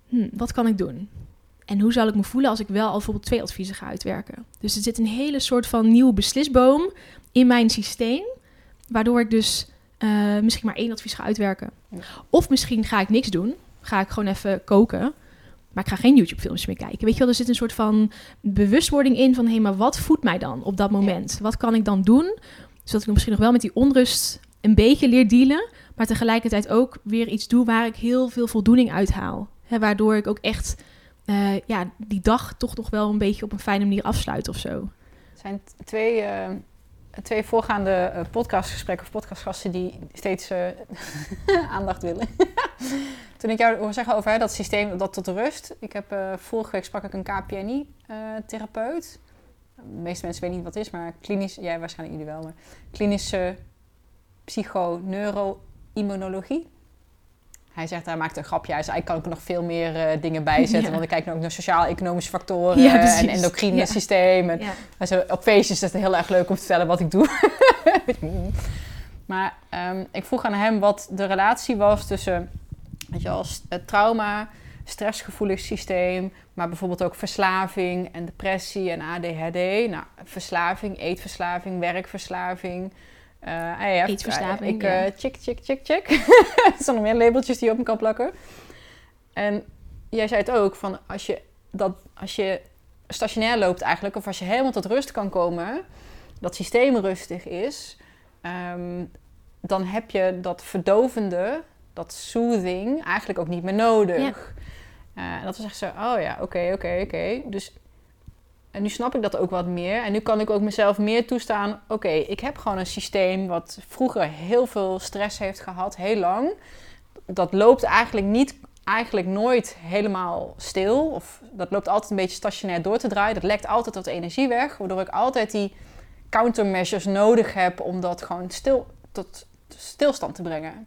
Speaker 4: Hm, wat kan ik doen? En hoe zal ik me voelen als ik wel al bijvoorbeeld twee adviezen ga uitwerken? Dus er zit een hele soort van nieuwe beslisboom in mijn systeem, waardoor ik dus eh, misschien maar één advies ga uitwerken.
Speaker 2: Ja.
Speaker 4: Of misschien ga ik niks doen, ga ik gewoon even koken, maar ik ga geen YouTube-films meer kijken. Weet je wel, er zit een soort van bewustwording in van, hé, hey, maar wat voedt mij dan op dat moment? Wat kan ik dan doen, zodat ik misschien nog wel met die onrust een beetje leer dealen, maar tegelijkertijd ook weer iets doe waar ik heel veel voldoening uit haal. Hè, waardoor ik ook echt eh, ja, die dag toch nog wel een beetje op een fijne manier afsluit of zo.
Speaker 2: Er zijn twee, eh, twee voorgaande eh, podcastgesprekken of podcastgasten die steeds [LAUGHS] aandacht willen. [LAUGHS] Toen ik jou hoor zeggen over dat systeem, dat tot rust. Ik heb vorige week sprak ik een KPNI-therapeut. de meeste mensen weten niet wat het is, maar klinisch, jij waarschijnlijk jullie wel, maar klinische psychoneuroimmunologie. Hij zegt, hij maakt een grapje. Hij zei, ik kan ook nog veel meer eh, dingen [LAUGHS] bijzetten.
Speaker 4: Ja.
Speaker 2: Want ik kijk nu ook naar sociaal-economische factoren
Speaker 4: Ja,
Speaker 2: en endocrine
Speaker 4: Ja.
Speaker 2: systeem. En maar zo, op feestjes is het heel erg leuk om te vertellen wat ik doe. [LAUGHS] maar ehm, ik vroeg aan hem wat de relatie was tussen weet je wel, het trauma, stressgevoelig systeem, maar bijvoorbeeld ook verslaving en depressie en ADHD. Nou, verslaving, eetverslaving, werkverslaving. Eh, hij heeft-
Speaker 4: Eetverslaving,
Speaker 2: Ik,
Speaker 4: ja.
Speaker 2: eh, check, check, check, check. [LAUGHS] er staan nog meer labeltjes die je op me kan plakken. En jij zei het ook, van als je, dat, als je stationair loopt eigenlijk, of als je helemaal tot rust kan komen, dat systeem rustig is, ehm, dan heb je dat verdovende, dat soothing, eigenlijk ook niet meer nodig. Eh, en dat was echt zo, oh ja, oké, oké, oké. Dus, en nu snap ik dat ook wat meer. En nu kan ik ook mezelf meer toestaan, oké, ik heb gewoon een systeem wat vroeger heel veel stress heeft gehad, heel lang. Dat loopt eigenlijk niet eigenlijk nooit helemaal stil. Of dat loopt altijd een beetje stationair door te draaien. Dat lekt altijd wat energie weg. Waardoor ik altijd die countermeasures nodig heb om dat gewoon stil, tot stilstand te brengen.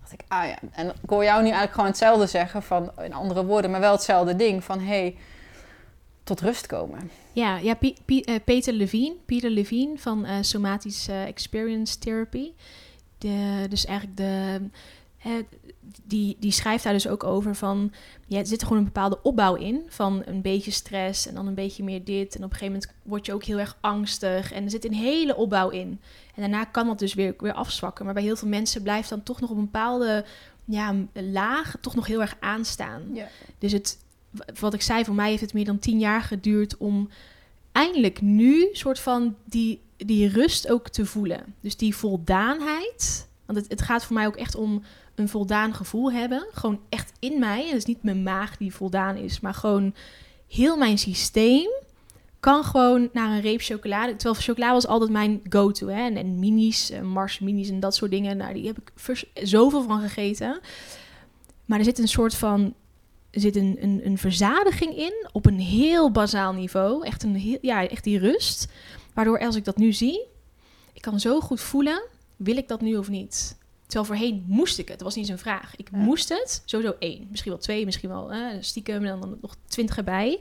Speaker 2: dacht ik, ah ja. En ik hoor jou nu eigenlijk gewoon hetzelfde zeggen, van, in andere woorden, maar wel hetzelfde ding. Van hé, hey, tot rust komen.
Speaker 4: Ja, ja eh, Peter Levine, Peter Levine van eh Somatische Experience Therapy. De, dus eigenlijk de, die, die schrijft daar dus ook over van... Ja, er zit gewoon een bepaalde opbouw in van een beetje stress en dan een beetje meer dit. En op een gegeven moment word je ook heel erg angstig en er zit een hele opbouw in. En daarna kan dat dus weer, weer afzwakken. Maar bij heel veel mensen blijft dan toch nog op een bepaalde ja, laag toch nog heel erg aanstaan.
Speaker 2: Ja.
Speaker 4: Dus het, wat ik zei, voor mij heeft het meer dan tien jaar geduurd om eindelijk nu soort van die, die rust ook te voelen. Dus die voldaanheid. Want het, het gaat voor mij ook echt om een voldaan gevoel hebben. Gewoon echt in mij. En het is niet mijn maag die voldaan is, maar gewoon heel mijn systeem kan gewoon naar een reep chocolade. Terwijl chocolade was altijd mijn go-to. En, en minis, minis en dat soort dingen. Nou, die heb ik zoveel van gegeten. Maar er zit een soort van zit een, een, een verzadiging in op een heel bazaal niveau. Echt, een heel, ja, echt die rust. Waardoor als ik dat nu zie, ik kan zo goed voelen, wil ik dat nu of niet? Terwijl voorheen moest ik het. Dat was niet eens een vraag. Ik
Speaker 2: Ja.
Speaker 4: moest het. Sowieso één. Misschien wel twee, misschien wel eh, stiekem en dan nog twintig erbij.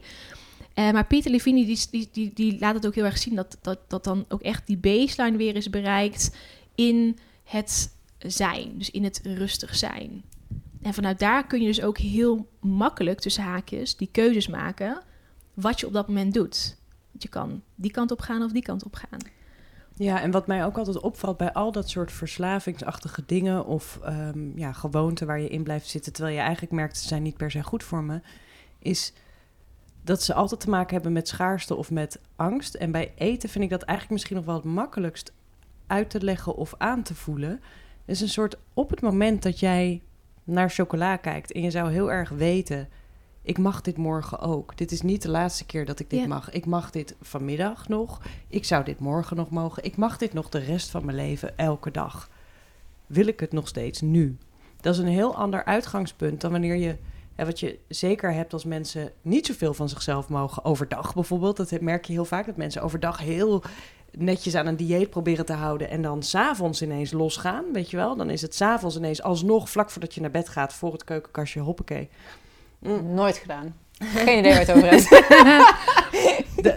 Speaker 4: Eh, maar Pieter Levine die, die, die, die laat het ook heel erg zien dat, dat, dat dan ook echt die baseline weer is bereikt in het zijn, dus in het rustig zijn. En vanuit daar kun je dus ook heel makkelijk tussen haakjes die keuzes maken wat je op dat moment doet. Want je kan die kant op gaan of die kant op gaan.
Speaker 3: Ja, en wat mij ook altijd opvalt bij al dat soort verslavingsachtige dingen of um, ja, gewoonten waar je in blijft zitten, terwijl je eigenlijk merkt ze zijn niet per se goed voor me, is dat ze altijd te maken hebben met schaarste of met angst. En bij eten vind ik dat eigenlijk misschien nog wel het makkelijkst uit te leggen of aan te voelen. Het is een soort op het moment dat jij naar chocola kijkt en je zou heel erg weten, ik mag dit morgen ook. Dit is niet de laatste keer dat ik dit mag. Ik mag dit vanmiddag nog. Ik zou dit morgen nog mogen. Ik mag dit nog de rest van mijn leven, elke dag. Wil ik het nog steeds nu? Dat is een heel ander uitgangspunt dan wanneer je en wat je zeker hebt als mensen niet zoveel van zichzelf mogen overdag bijvoorbeeld. Dat merk je heel vaak, dat mensen overdag heel netjes aan een dieet proberen te houden en dan s'avonds ineens losgaan, weet je wel. Dan is het s'avonds ineens alsnog, vlak voordat je naar bed gaat, voor het keukenkastje, hoppakee.
Speaker 2: Mm. Nooit gedaan. Geen idee waar het over hebt.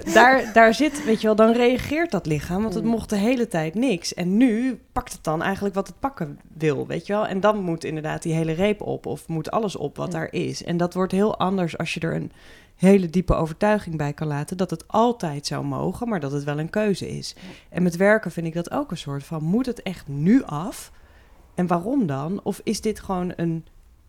Speaker 2: [LAUGHS]
Speaker 3: daar, daar zit, weet je wel, dan reageert dat lichaam, want het mm. mocht de hele tijd niks. En nu pakt het dan eigenlijk wat het pakken wil, weet je wel. En dan moet inderdaad die hele reep op, of moet alles op wat daar is. En dat wordt heel anders als je er een hele diepe overtuiging bij kan laten dat het altijd zou mogen, maar dat het wel een keuze is. En met werken vind ik dat ook een soort van: moet het echt nu af? En waarom dan? Of is dit gewoon een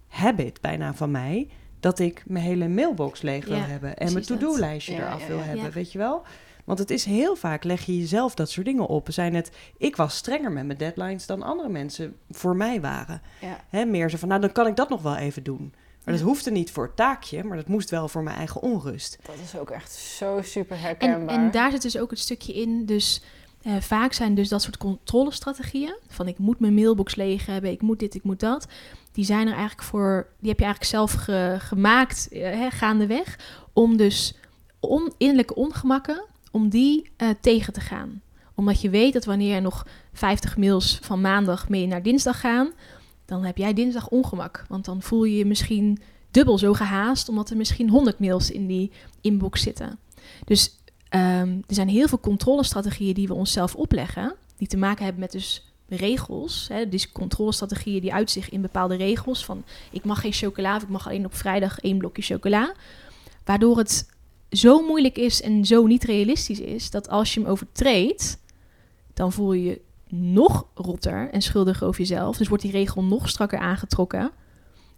Speaker 3: habit bijna van mij? Dat ik mijn hele mailbox leeg wil hebben en mijn to-do-lijstje eraf wil hebben, weet je wel? Want het is heel vaak leg je jezelf dat soort dingen op. Zijn het, ik was strenger met mijn deadlines dan andere mensen voor mij waren. Hè, meer zo van, nou dan kan ik dat nog wel even doen. Maar dat hoefde niet voor het taakje, maar dat moest wel voor mijn eigen onrust.
Speaker 2: Dat is ook echt zo super herkenbaar.
Speaker 4: En, en daar zit dus ook het stukje in, dus uh, vaak zijn dus dat soort controlestrategieën, van ik moet mijn mailbox leeg hebben, ik moet dit, ik moet dat, die zijn er eigenlijk voor, die heb je eigenlijk zelf gemaakt uh, gaandeweg, om dus on, innerlijke ongemakken, om die uh, tegen te gaan. Omdat je weet dat wanneer er nog 50 mails van maandag mee naar dinsdag gaan, dan heb jij dinsdag ongemak. Want dan voel je je misschien dubbel zo gehaast, omdat er misschien 100 mails in die inbox zitten. Dus um, er zijn heel veel controlestrategieën die we onszelf opleggen, die te maken hebben met dus regels. Hè, dus controlestrategieën die uitzicht in bepaalde regels. Van ik mag geen chocola of ik mag alleen op vrijdag één blokje chocola. Waardoor het zo moeilijk is en zo niet realistisch is dat als je hem overtreedt, dan voel je nog rotter en schuldiger over jezelf. Dus wordt die regel nog strakker aangetrokken.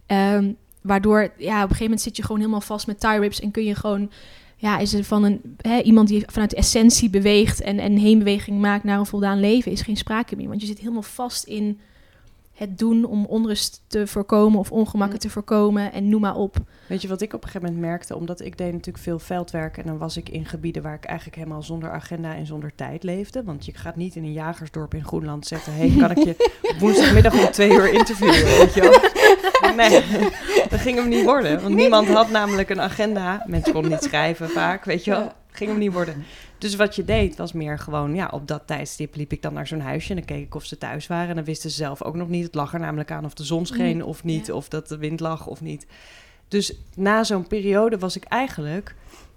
Speaker 4: Um, waardoor, ja, op een gegeven moment zit je gewoon helemaal vast met tie rips en kun je gewoon, ja, is er van een, hè, iemand die vanuit de essentie beweegt en, en heenbeweging maakt naar een voldaan leven, is geen sprake meer. Want je zit helemaal vast in het doen om onrust te voorkomen of ongemakken te voorkomen en noem maar op.
Speaker 3: Weet je wat ik op een gegeven moment merkte? Omdat ik deed natuurlijk veel veldwerk en dan was ik in gebieden waar ik eigenlijk helemaal zonder agenda en zonder tijd leefde. Want je gaat niet in een jagersdorp in Groenland zeggen, hey, kan ik je [LAUGHS] woensdagmiddag om twee uur interviewen, weet je wel? Nee, dat ging hem niet worden. Want niemand had namelijk een agenda. Mensen konden niet schrijven vaak, weet je wel. Ging hem niet worden. Dus wat je deed was meer gewoon, ja, op dat tijdstip liep ik dan naar zo'n huisje en dan keek ik of ze thuis waren. En dan wisten ze zelf ook nog niet. Het lag er namelijk aan of de zon scheen mm, of niet, of dat de wind lag of niet. Dus na zo'n periode was ik eigenlijk.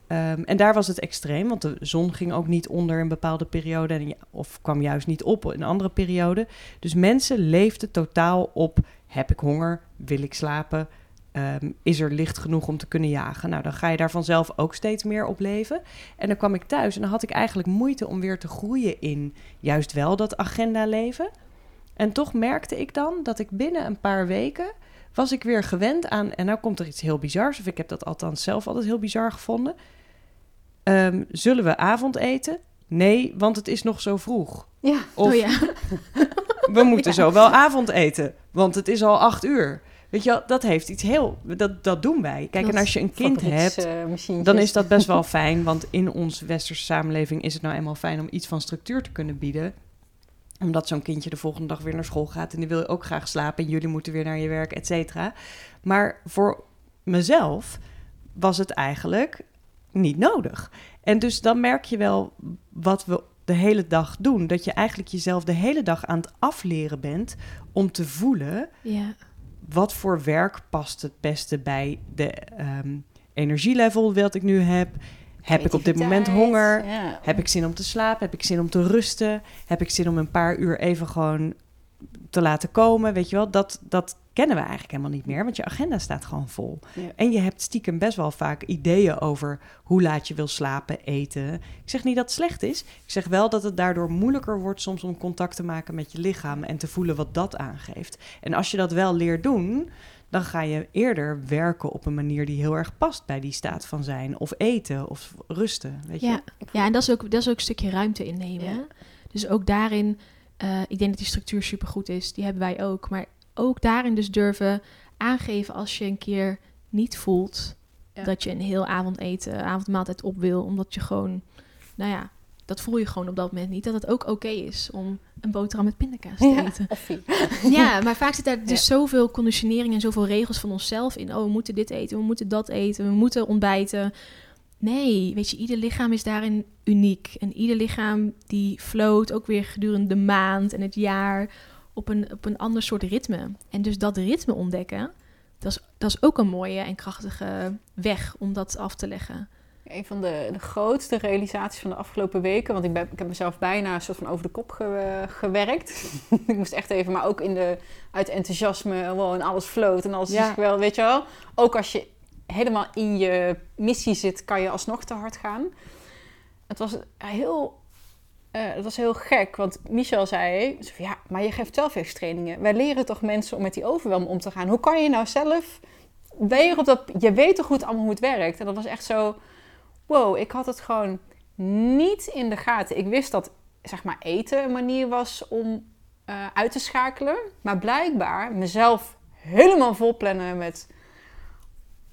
Speaker 3: Ehm, en daar was het extreem, want de zon ging ook niet onder een bepaalde periode. En, of kwam juist niet op in een andere periode. Dus mensen leefden totaal op: heb ik honger? Wil ik slapen? Ehm, is er licht genoeg om te kunnen jagen? Nou, dan ga je daar vanzelf ook steeds meer op leven. En dan kwam ik thuis en dan had ik eigenlijk moeite om weer te groeien in juist wel dat agenda leven. En toch merkte ik dan dat ik binnen een paar weken was ik weer gewend aan. En nou komt er iets heel bizars, of ik heb dat althans zelf altijd heel bizar gevonden. Ehm, zullen we avondeten? Nee, want het is nog zo vroeg.
Speaker 2: Ja,
Speaker 3: of,
Speaker 4: oh [LAUGHS] ja.
Speaker 3: we moeten zo wel avondeten, want het is al acht uur. Weet je wel, dat heeft iets heel... Dat, dat doen wij. Kijk, en als je een kind hebt, uh, dan is dat best wel [LAUGHS] fijn. Want in onze westerse samenleving is het nou eenmaal fijn om iets van structuur te kunnen bieden omdat zo'n kindje de volgende dag weer naar school gaat en die wil ook graag slapen en jullie moeten weer naar je werk, et cetera. Maar voor mezelf was het eigenlijk niet nodig. En dus dan merk je wel wat we de hele dag doen. Dat je eigenlijk jezelf de hele dag aan het afleren bent om te voelen
Speaker 4: ja.
Speaker 3: Wat voor werk past het beste bij de um, energielevel wat ik nu heb Heb ik op dit moment honger?
Speaker 2: Ja.
Speaker 3: Heb ik zin om te slapen? Heb ik zin om te rusten? Heb ik zin om een paar uur even gewoon te laten komen? Weet je wel, dat, dat kennen we eigenlijk helemaal niet meer, want je agenda staat gewoon vol.
Speaker 2: Ja.
Speaker 3: En je hebt stiekem best wel vaak ideeën over hoe laat je wil slapen, eten. Ik zeg niet dat het slecht is. Ik zeg wel dat het daardoor moeilijker wordt soms om contact te maken met je lichaam en te voelen wat dat aangeeft. En als je dat wel leert doen, dan ga je eerder werken op een manier die heel erg past bij die staat van zijn. Of eten of rusten. Weet je?
Speaker 4: Ja, ja en dat is, ook, dat is ook een stukje ruimte innemen.
Speaker 2: Ja.
Speaker 4: Dus ook daarin, eh, ik denk dat die structuur supergoed is. Die hebben wij ook. Maar ook daarin dus durven aangeven als je een keer niet voelt...
Speaker 2: Ja.
Speaker 4: dat je een heel avondeten, avondmaaltijd op wil. Omdat je gewoon, nou ja, dat voel je gewoon op dat moment niet. Dat het ook oké is om een boterham met pindakaas te eten. [LAUGHS] Ja, maar vaak zit daar dus zoveel conditionering en zoveel regels van onszelf in. Oh, we moeten dit eten, we moeten dat eten, we moeten ontbijten. Nee, weet je, ieder lichaam is daarin uniek. En ieder lichaam die float ook weer gedurende de maand en het jaar op een, op een ander soort ritme. En dus dat ritme ontdekken, dat is, dat is ook een mooie en krachtige weg om dat af te leggen.
Speaker 2: Een van de, de grootste realisaties van de afgelopen weken. Want ik, ben, ik heb mezelf bijna een soort van over de kop ge- gewerkt. [LAUGHS] ik moest echt even, maar ook in de, uit enthousiasme. En alles floot en alles
Speaker 3: Ja.
Speaker 2: is geweldig, weet je wel. Ook als je helemaal in je missie zit, kan je alsnog te hard gaan. Het was heel, eh, het was heel gek, want Michel zei... Ja, maar je geeft zelfweerstrainingen. Wij leren toch mensen om met die overwelm om te gaan. Hoe kan je nou zelf... Je, op dat, je weet toch goed allemaal hoe het werkt? En dat was echt zo wow, ik had het gewoon niet in de gaten. Ik wist dat zeg maar eten een manier was om eh, uit te schakelen. Maar blijkbaar mezelf helemaal vol plannen met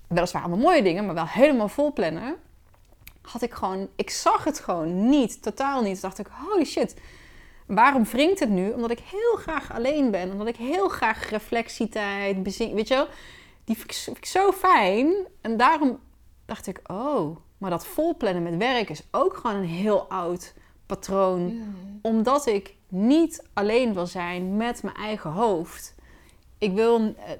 Speaker 2: weliswaar allemaal mooie dingen, maar wel helemaal vol plannen. Had ik gewoon, ik zag het gewoon niet, totaal niet. Toen dacht ik, holy shit, waarom wringt het nu? Omdat ik heel graag alleen ben, omdat ik heel graag reflectietijd, bezin, weet je wel. Die vind ik, vind ik zo fijn. En daarom dacht ik, oh, maar dat volplannen met werk is ook gewoon een heel oud patroon. Omdat ik niet alleen wil zijn met mijn eigen hoofd. Ik wil, eh,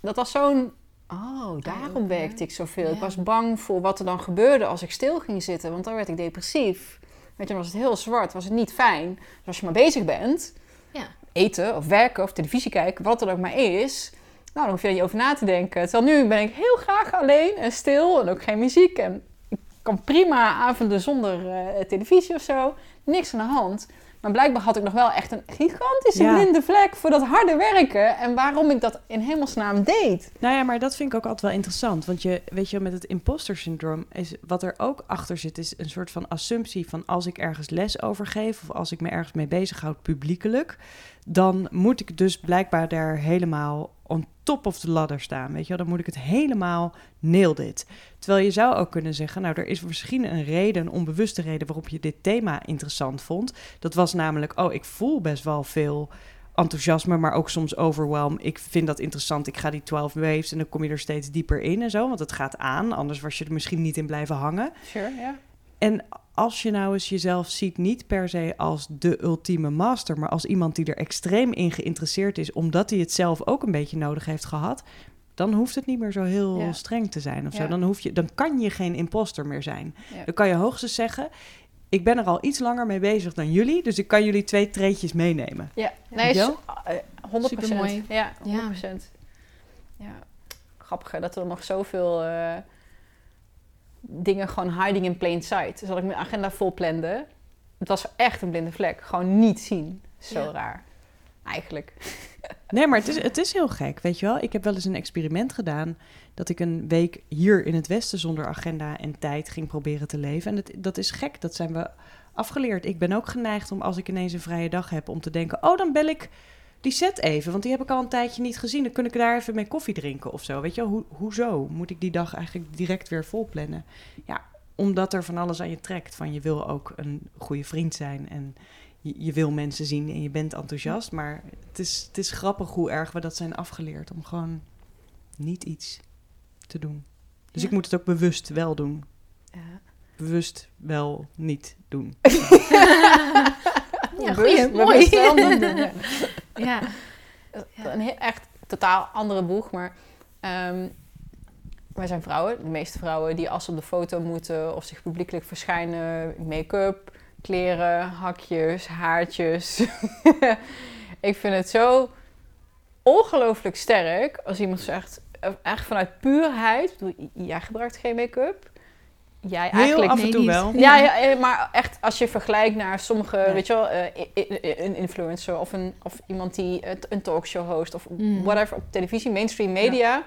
Speaker 2: dat was zo'n, oh, daarom
Speaker 4: ook,
Speaker 2: werkte ik zoveel. Ik was bang voor wat er dan gebeurde als ik stil ging zitten, want dan werd ik depressief. Weet je, dan was het heel zwart, was het niet fijn. Dus als je maar bezig bent,
Speaker 4: Ja.
Speaker 2: eten of werken of televisie kijken, wat er ook maar is, nou, dan hoef je er niet over na te denken. Terwijl nu ben ik heel graag alleen en stil en ook geen muziek. En ik kan prima avonden zonder eh, televisie of zo. Niks aan de hand. Maar blijkbaar had ik nog wel echt een gigantische
Speaker 3: Ja.
Speaker 2: blinde vlek voor dat harde werken. En waarom ik dat in hemelsnaam deed.
Speaker 3: Nou ja, maar dat vind ik ook altijd wel interessant. Want je weet je, met het imposter syndroom is wat er ook achter zit, is een soort van assumptie van als ik ergens les over geef of als ik me ergens mee bezighoud publiekelijk, dan moet ik dus blijkbaar daar helemaal on top of the ladder staan. Weet je wel, dan moet ik het helemaal nail dit. Terwijl je zou ook kunnen zeggen, nou, er is misschien een reden, een onbewuste reden waarop je dit thema interessant vond. Dat was namelijk, oh, ik voel best wel veel enthousiasme, maar ook soms overwhelm. Ik vind dat interessant. Ik ga die 12 waves en dan kom je er steeds dieper in en zo, want het gaat aan. Anders was je er misschien niet in blijven hangen.
Speaker 2: Sure, ja.
Speaker 3: En als je nou eens jezelf ziet, niet per se als de ultieme master, maar als iemand die er extreem in geïnteresseerd is, omdat hij het zelf ook een beetje nodig heeft gehad, dan hoeft het niet meer zo heel
Speaker 2: Ja.
Speaker 3: streng te zijn of zo.
Speaker 2: Ja.
Speaker 3: Dan, hoef je, dan kan je geen imposter meer zijn.
Speaker 2: Ja.
Speaker 3: Dan kan je hoogstens zeggen, ik ben er al iets langer mee bezig dan jullie, dus ik kan jullie twee treetjes meenemen.
Speaker 2: Ja, nee,
Speaker 3: Ja?
Speaker 2: zo- eh, 100
Speaker 4: Supermooi.
Speaker 2: Ja, 100
Speaker 4: Ja.
Speaker 2: procent. Ja. Grappig hè, dat er nog zoveel eh, dingen gewoon hiding in plain sight. Dus dat ik mijn agenda vol plande. Het was echt een blinde vlek. Gewoon niet zien. Zo
Speaker 4: Ja.
Speaker 2: raar. Eigenlijk. [LAUGHS]
Speaker 3: Nee, maar het is, het is heel gek, weet je wel. Ik heb wel eens een experiment gedaan dat ik een week hier in het Westen zonder agenda en tijd ging proberen te leven. En dat, dat is gek, dat zijn we afgeleerd. Ik ben ook geneigd om als ik ineens een vrije dag heb om te denken, oh dan bel ik die set even, want die heb ik al een tijdje niet gezien. Dan kun ik daar even mee koffie drinken of zo. Weet je Hoe, hoezo moet ik die dag eigenlijk direct weer vol plannen? Ja, omdat er van alles aan je trekt. Van je wil ook een goede vriend zijn en je, je wil mensen zien en je bent enthousiast. Maar het is, het is grappig hoe erg we dat zijn afgeleerd om gewoon niet iets te doen. Dus
Speaker 4: Ja.
Speaker 3: ik moet het ook bewust wel doen.
Speaker 2: Ja.
Speaker 3: Bewust wel niet doen. [LAUGHS] [LAUGHS]
Speaker 4: Ja, goeie, mooi. [LAUGHS]
Speaker 2: ja.
Speaker 4: Ja.
Speaker 2: Een heel, echt totaal andere boeg, maar ehm, wij zijn vrouwen, de meeste vrouwen die als ze op de foto moeten of zich publiekelijk verschijnen, make-up, kleren, hakjes, haartjes. [LAUGHS] ik vind het zo ongelooflijk sterk als iemand zegt, eh, echt vanuit puurheid, ik bedoel, jij gebruikt geen make-up. Jij
Speaker 3: Heel
Speaker 2: eigenlijk
Speaker 3: af en toe
Speaker 4: niet.
Speaker 3: wel.
Speaker 2: ja, ja, eh, maar echt als je vergelijkt naar sommige,
Speaker 3: Ja.
Speaker 2: weet je wel, eh, een influencer of, een, of iemand die een talkshow host of
Speaker 4: Mm.
Speaker 2: whatever op televisie, mainstream media,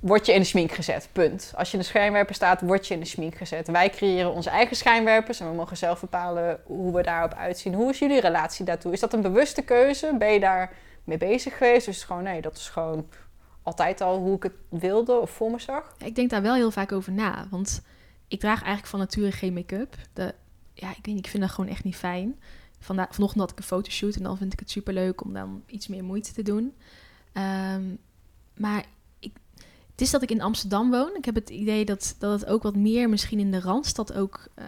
Speaker 2: word je in de schmink gezet. Punt. Als je in de schijnwerper staat, word je in de schmink gezet. Wij creëren onze eigen schijnwerpers en we mogen zelf bepalen hoe we daarop uitzien. Hoe is jullie relatie daartoe? Is dat een bewuste keuze? Ben je daar mee bezig geweest? Dus gewoon, nee, dat is gewoon altijd al hoe ik het wilde of voor me zag.
Speaker 4: Ik denk daar wel heel vaak over na. Want ik draag eigenlijk van nature geen make-up. Ja, ik weet niet, ik vind dat gewoon echt niet fijn. Vanda vanochtend had ik een fotoshoot en dan vind ik het super leuk om dan iets meer moeite te doen. Ehm, maar ik, het is dat ik in Amsterdam woon. Ik heb het idee dat, dat het ook wat meer misschien in de Randstad ook... eh,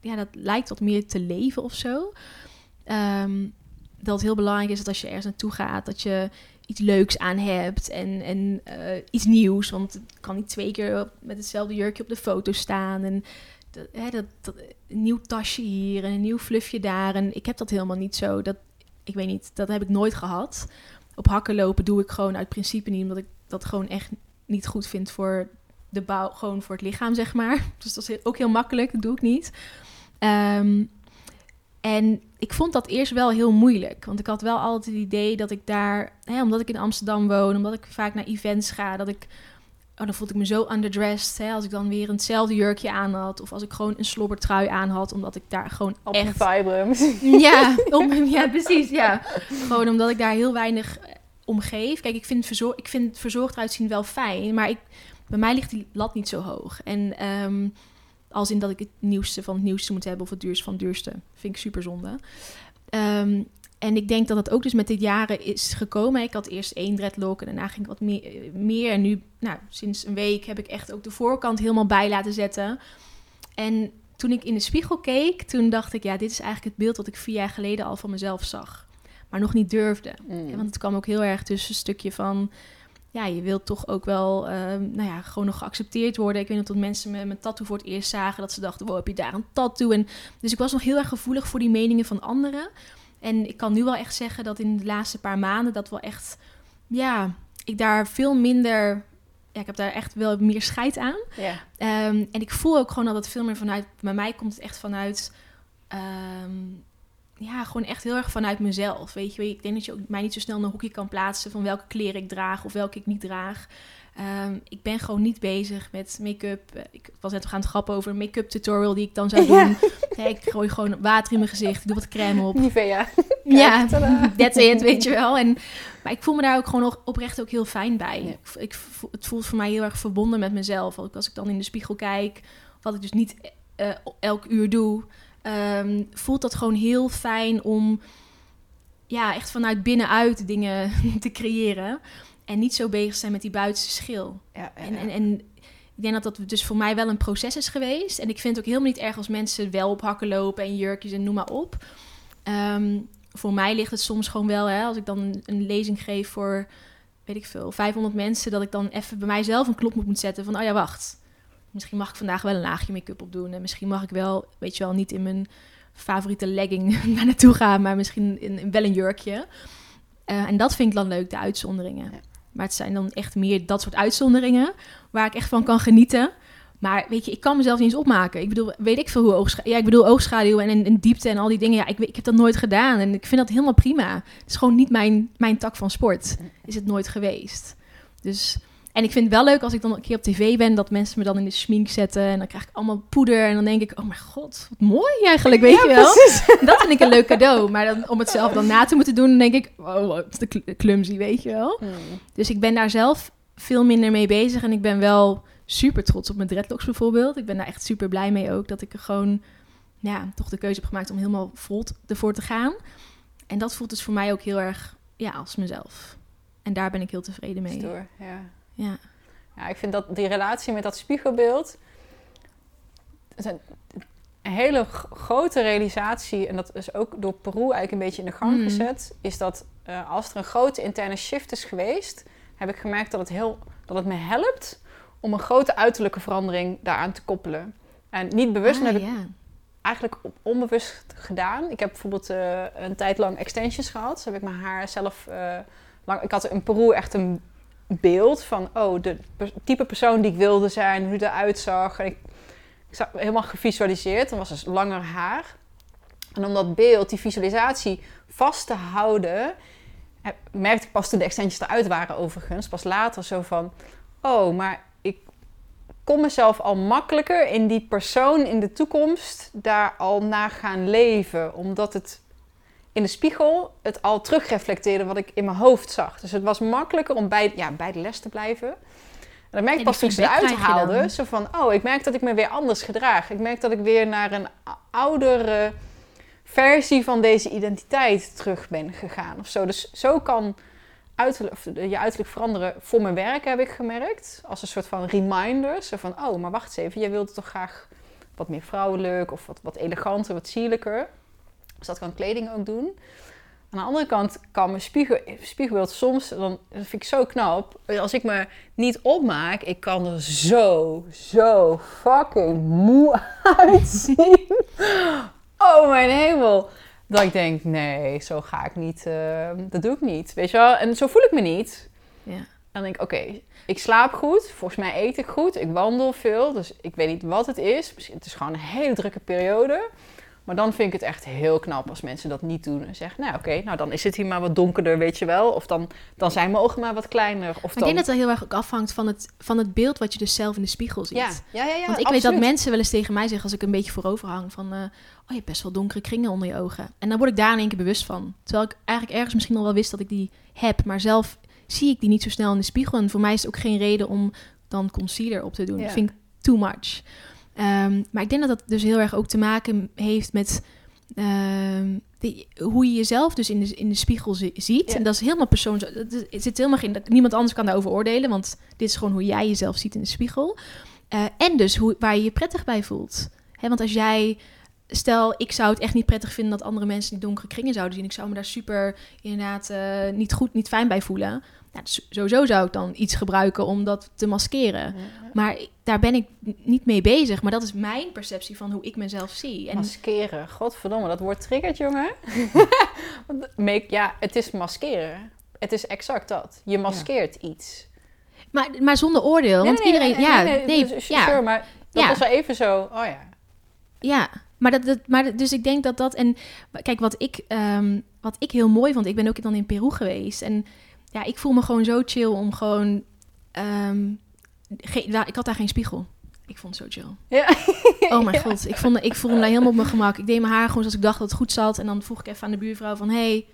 Speaker 4: ja, dat lijkt wat meer te leven of zo. Ehm, dat het heel belangrijk is dat als je ergens naartoe gaat... dat je iets leuks aan hebt en, en eh, iets nieuws. Want kan niet twee keer met hetzelfde jurkje op de foto staan. En dat, hè, dat, een nieuw tasje hier en een nieuw fluffje daar. En ik heb dat helemaal niet zo. Dat, ik weet niet, dat heb ik nooit gehad. Op hakken lopen doe ik gewoon uit principe niet, omdat ik dat gewoon echt niet goed vind voor de bouw, gewoon voor het lichaam, zeg maar. [LAUGHS] Dus dat is ook heel makkelijk, dat doe ik niet. Ehm, en ik vond dat eerst wel heel moeilijk. Want ik had wel altijd het idee dat ik daar, hè, omdat ik in Amsterdam woon, omdat ik vaak naar events ga, dat ik. Oh, dan voelde ik me zo underdressed. Hè, als ik dan weer hetzelfde jurkje aan had. Of als ik gewoon een slobbertrui aan had. Omdat ik daar gewoon
Speaker 2: Op
Speaker 4: echt...
Speaker 2: Vibrams. [LAUGHS]
Speaker 4: Ja, om, ja, precies. Ja. Gewoon omdat ik daar heel weinig eh, om geef. Kijk, ik vind, verzor ik vind verzorgd eruit zien wel fijn. Maar ik, bij mij ligt die lat niet zo hoog. En ehm, als in dat ik het nieuwste van het nieuwste moet hebben. Of het duurste van het duurste. Vind ik super zonde. Ehm, en ik denk dat het ook dus met dit jaren is gekomen. Ik had eerst één dreadlock en daarna ging ik wat meer. meer. En nu, nou, sinds een week heb ik echt ook de voorkant helemaal bij laten zetten. En toen ik in de spiegel keek, toen dacht ik, ja, dit is eigenlijk het beeld wat ik vier jaar geleden al van mezelf zag. Maar nog niet durfde.
Speaker 2: Mm.
Speaker 4: Ja, want het kwam ook heel erg tussen een stukje van... Ja, je wilt toch ook wel, ehm, nou ja, gewoon nog geaccepteerd worden. Ik weet nog dat mensen me mijn tattoo voor het eerst zagen. Dat ze dachten, wow, heb je daar een tattoo? En, dus ik was nog heel erg gevoelig voor die meningen van anderen. En ik kan nu wel echt zeggen dat in de laatste paar maanden... dat wel echt, ja, ik daar veel minder... Ja, ik heb daar echt wel meer scheid aan.
Speaker 2: Ja.
Speaker 4: Ehm, en ik voel ook gewoon dat het veel meer vanuit... Bij mij komt het echt vanuit... ehm, ja, gewoon echt heel erg vanuit mezelf. Weet je, ik denk dat je ook mij niet zo snel in een hoekje kan plaatsen... van welke kleren ik draag of welke ik niet draag. Ehm, ik ben gewoon niet bezig met make-up. Ik was net gaan het grappen over een make-up tutorial die ik dan zou [LAUGHS] doen. Nee, ik gooi gewoon water in mijn gezicht, ik doe wat crème op.
Speaker 2: Nivea. [LAUGHS]
Speaker 4: Ja, [LAUGHS] that's it, weet je wel. En, maar ik voel me daar ook gewoon nog oprecht ook heel fijn bij.
Speaker 2: Ja.
Speaker 4: Ik, het voelt voor mij heel erg verbonden met mezelf. Ook als ik dan in de spiegel kijk, wat ik dus niet eh, elk uur doe, ehm, voelt dat gewoon heel fijn om ja, echt vanuit binnenuit dingen [LAUGHS] te creëren. En niet zo bezig zijn met die buitenste schil.
Speaker 2: Ja, ja,
Speaker 4: En,
Speaker 2: ja.
Speaker 4: en, en ik denk dat dat dus voor mij wel een proces is geweest. En ik vind het ook helemaal niet erg als mensen wel op hakken lopen en jurkjes en noem maar op. Ehm, voor mij ligt het soms gewoon wel, hè, als ik dan een, een lezing geef voor, weet ik veel, 500 mensen, dat ik dan even bij mijzelf een klop moet zetten van, oh ja, wacht. Misschien mag ik vandaag wel een laagje make-up opdoen. En misschien mag ik wel, weet je wel, niet in mijn favoriete legging [LAUGHS] naar naartoe gaan, maar misschien in, in wel een jurkje. Eh, en dat vind ik dan leuk, de uitzonderingen.
Speaker 2: Ja.
Speaker 4: Maar het zijn dan echt meer dat soort uitzonderingen waar ik echt van kan genieten. Maar weet je, ik kan mezelf niet eens opmaken. Ik bedoel, weet ik veel hoe oogschaduw... Ja, ik bedoel oogschaduw en, en, en diepte en al die dingen. Ja, ik, ik heb dat nooit gedaan en ik vind dat helemaal prima. Het is gewoon niet mijn, mijn tak van sport. Is het nooit geweest. Dus... En ik vind het wel leuk als ik dan een keer op tv ben... dat mensen me dan in de schmink zetten... en dan krijg ik allemaal poeder... en dan denk ik, oh mijn god, wat mooi eigenlijk, weet je wel. Dat vind ik een leuk cadeau. Maar dan, om het zelf dan na te moeten doen... dan denk ik, oh, wat de cl- clumsy, weet je wel.
Speaker 2: Mm.
Speaker 4: Dus ik ben daar zelf veel minder mee bezig. En ik ben wel super trots op mijn dreadlocks bijvoorbeeld. Ik ben daar echt super blij mee ook. Dat ik er gewoon ja, toch de keuze heb gemaakt om helemaal vol ervoor te gaan. En dat voelt dus voor mij ook heel erg ja, als mezelf. En daar ben ik heel tevreden mee.
Speaker 2: Ja.
Speaker 4: Ja.
Speaker 2: Ja, ik vind dat die relatie met dat spiegelbeeld... is een, een hele grote realisatie... en dat is ook door Peru eigenlijk een beetje in de gang
Speaker 4: Mm.
Speaker 2: gezet... is dat eh, als er een grote interne shift is geweest... heb ik gemerkt dat het, heel, dat het me helpt om een grote uiterlijke verandering daaraan te koppelen. En niet bewust,
Speaker 4: Ah,
Speaker 2: heb ik
Speaker 4: ja.
Speaker 2: eigenlijk onbewust gedaan. Ik heb bijvoorbeeld eh, een tijd lang extensions gehad. Dus heb ik mijn haar zelf eh, lang... Ik had in Peru echt een beeld van... Oh, de type persoon die ik wilde zijn, hoe het eruit zag. En ik, ik zag helemaal gevisualiseerd. Dan was dus langer haar. En om dat beeld, die visualisatie vast te houden... eh, merkte ik pas toen de extensions eruit waren overigens. Pas later zo van... Oh, maar ik kon mezelf al makkelijker in die persoon in de toekomst daar al naar gaan leven. Omdat het in de spiegel het al terugreflecteerde wat ik in mijn hoofd zag. Dus het was makkelijker om bij, ja, bij de les te blijven. En dat merk ik pas toen ik ze eruit haalde.
Speaker 4: dan.
Speaker 2: Zo van, oh, ik merk dat ik me weer anders gedraag. Ik merk dat ik weer naar een oudere versie van deze identiteit terug ben gegaan. Of zo. Dus zo kan uiterlijk, je uiterlijk veranderen voor mijn werk, heb ik gemerkt. Als een soort van reminder. Zo van, oh, maar wacht eens even. Jij wilt toch graag wat meer vrouwelijk of wat, wat eleganter, wat sierlijker. Dus dat kan kleding ook doen. Aan de andere kant kan mijn spiegel, spiegelbeeld soms, dan, dat vind ik zo knap. Als ik me niet opmaak, ik kan er zo, zo fucking moe [LAUGHS] uitzien. Oh mijn hemel. Dat ik denk, nee, zo ga ik niet, eh, dat doe ik niet. Weet je wel? En zo voel ik me niet.
Speaker 4: Ja.
Speaker 2: Dan denk ik, oké, ik slaap goed. Volgens mij eet ik goed. Ik wandel veel. Dus ik weet niet wat het is. Misschien het is gewoon een hele drukke periode. Maar dan vind ik het echt heel knap als mensen dat niet doen. En zeggen, nou oké, nou dan is het hier maar wat donkerder, weet je wel. Of dan, dan zijn mijn ogen maar wat kleiner. Of
Speaker 4: Maar ik
Speaker 2: dan...
Speaker 4: denk dat het heel erg ook afhangt van het, van het beeld wat je dus zelf in de spiegel ziet.
Speaker 2: ja, ja, ja, ja,
Speaker 4: Want ik weet dat mensen wel eens tegen mij zeggen als ik een beetje voorover hang van... eh, oh, je hebt best wel donkere kringen onder je ogen. En dan word ik daar in één keer bewust van. Terwijl ik eigenlijk ergens misschien al wel wist dat ik die heb. Maar zelf zie ik die niet zo snel in de spiegel. En voor mij is het ook geen reden om dan concealer op te doen.
Speaker 2: Ja.
Speaker 4: Dat vind ik too much. Ehm, maar ik denk dat dat dus heel erg ook te maken heeft met... ehm, die- hoe je jezelf dus in de, in de spiegel zi- ziet.
Speaker 2: Ja.
Speaker 4: En dat is helemaal persoon. Het zit helemaal geen. dat- Niemand anders kan daarover oordelen. Want dit is gewoon hoe jij jezelf ziet in de spiegel. Eh, en dus hoe, waar je je prettig bij voelt. Hè, want als jij, stel, ik zou het echt niet prettig vinden dat andere mensen die donkere kringen zouden zien. Ik zou me daar super inderdaad eh, niet goed, niet fijn bij voelen. Nou, dus sowieso zou ik dan iets gebruiken om dat te maskeren. Maar daar ben ik niet mee bezig. Maar dat is mijn perceptie van hoe ik mezelf zie. En
Speaker 2: Maskeren. Godverdomme, dat woord triggert, jongen. [LAUGHS] Make, ja, het is maskeren. Het is exact dat. Je maskeert iets.
Speaker 4: maar, maar zonder oordeel. want
Speaker 2: Nee,
Speaker 4: iedereen.
Speaker 2: nee,
Speaker 4: ja,
Speaker 2: nee,
Speaker 4: nee,
Speaker 2: dus-
Speaker 4: ja.
Speaker 2: Sure, maar dat
Speaker 4: Ja.
Speaker 2: was wel even zo. Oh ja.
Speaker 4: Ja, maar, dat, dat, maar dus ik denk dat dat... En kijk, wat ik, ehm, wat ik heel mooi vond... Ik ben ook dan in Peru geweest. En ja, ik voel me gewoon zo chill om gewoon... ehm, geen- nou, ik had daar geen spiegel. Ik vond het zo chill.
Speaker 2: Ja. [LAUGHS]
Speaker 4: Oh mijn god, ik, vond, ik voelde me daar helemaal op mijn gemak. Ik deed mijn haar gewoon zoals ik dacht dat het goed zat. En dan vroeg ik even aan de buurvrouw van... Hey,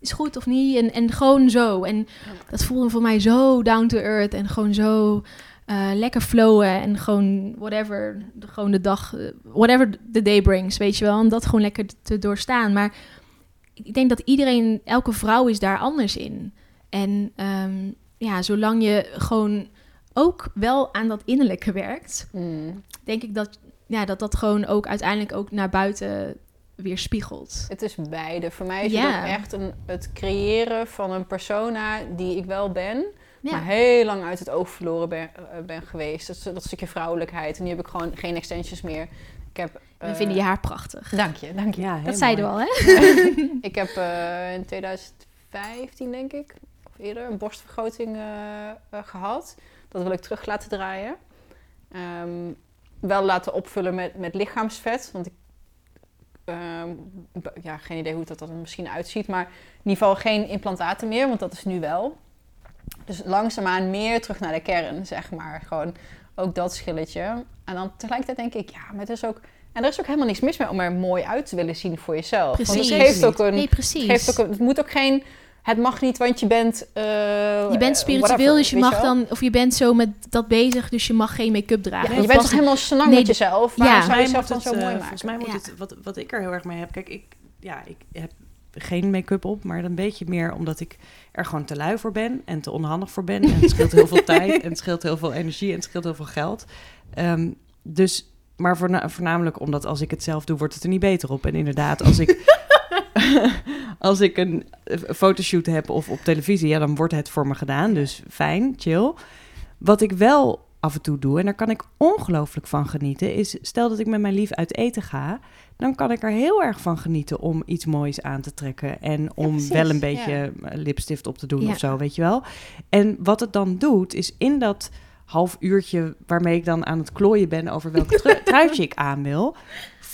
Speaker 4: is het goed of niet? En, en gewoon zo. En dat voelde voor mij zo down to earth. En gewoon zo eh, lekker flowen. En gewoon whatever, de- gewoon de dag... eh, whatever the day brings, weet je wel. En dat gewoon lekker te doorstaan. Maar ik denk dat iedereen, elke vrouw is daar anders in. En ehm, ja, zolang je gewoon ook wel aan dat innerlijke werkt
Speaker 2: Hmm.
Speaker 4: denk ik dat, ja, dat dat gewoon ook uiteindelijk ook naar buiten weer spiegelt.
Speaker 2: Het is beide. Voor mij is het ook echt een, het creëren van een persona die ik wel ben,
Speaker 4: Ja,
Speaker 2: maar heel lang uit het oog verloren ben, eh, ben geweest. Dat, dat stukje vrouwelijkheid. En nu heb ik gewoon geen extensions meer. Ik heb,
Speaker 4: we
Speaker 2: eh,
Speaker 4: vinden je haar prachtig.
Speaker 2: Dank je, dank je.
Speaker 3: Ja,
Speaker 4: dat zeiden we al, hè? [LAUGHS]
Speaker 2: Ik heb eh, in 2015, denk ik, eerder, een borstvergroting eh, eh, gehad. Dat wil ik terug laten draaien. Ehm, wel laten opvullen met, met lichaamsvet. Want ik, ehm, ja, geen idee hoe dat er misschien uitziet. Maar in ieder geval geen implantaten meer, want dat is nu wel. Dus langzaamaan meer terug naar de kern, zeg maar. Gewoon ook dat schilletje. En dan tegelijkertijd denk ik, ja, maar het is ook... En er is ook helemaal niks mis mee om er mooi uit te willen zien voor jezelf. Want
Speaker 4: Precies.
Speaker 2: het geeft ook een...
Speaker 4: Nee, precies.
Speaker 2: Geeft ook een, het moet ook geen. Het mag niet, want je bent. eh,
Speaker 4: je bent spiritueel,
Speaker 2: whatever,
Speaker 4: dus je mag dan, of je bent zo met dat bezig, dus je mag geen make-up
Speaker 2: Ja,
Speaker 4: dragen.
Speaker 2: je
Speaker 4: Of
Speaker 2: bent toch helemaal senang
Speaker 4: Nee,
Speaker 2: met jezelf? Waarom
Speaker 4: ja.
Speaker 2: zou je dan
Speaker 3: mij
Speaker 2: zo mooi
Speaker 3: het,
Speaker 2: maken?
Speaker 3: eh, Volgens mij moet
Speaker 4: Ja.
Speaker 3: het, wat, wat ik er heel erg mee heb, kijk, ik, ja, ik heb geen make-up op, maar een beetje meer omdat ik er gewoon te lui voor ben en te onhandig voor ben. En het scheelt heel veel [LAUGHS] tijd en het scheelt heel veel energie en het scheelt heel veel geld. Ehm, dus, maar voorna- voornamelijk omdat als ik het zelf doe, wordt het er niet beter op. En inderdaad, als ik, [LAUGHS] [LAUGHS] als ik een eh, fotoshoot heb of op televisie, ja, dan wordt het voor me gedaan. Dus fijn, chill. Wat ik wel af en toe doe, en daar kan ik ongelooflijk van genieten, is stel dat ik met mijn lief uit eten ga, dan kan ik er heel erg van genieten om iets moois aan te trekken en om wel een beetje eh, lipstift op te doen
Speaker 4: Ja.
Speaker 3: of zo, weet je wel. En wat het dan doet, is in dat half uurtje waarmee ik dan aan het klooien ben over welk [LAUGHS] tru- truitje ik aan wil,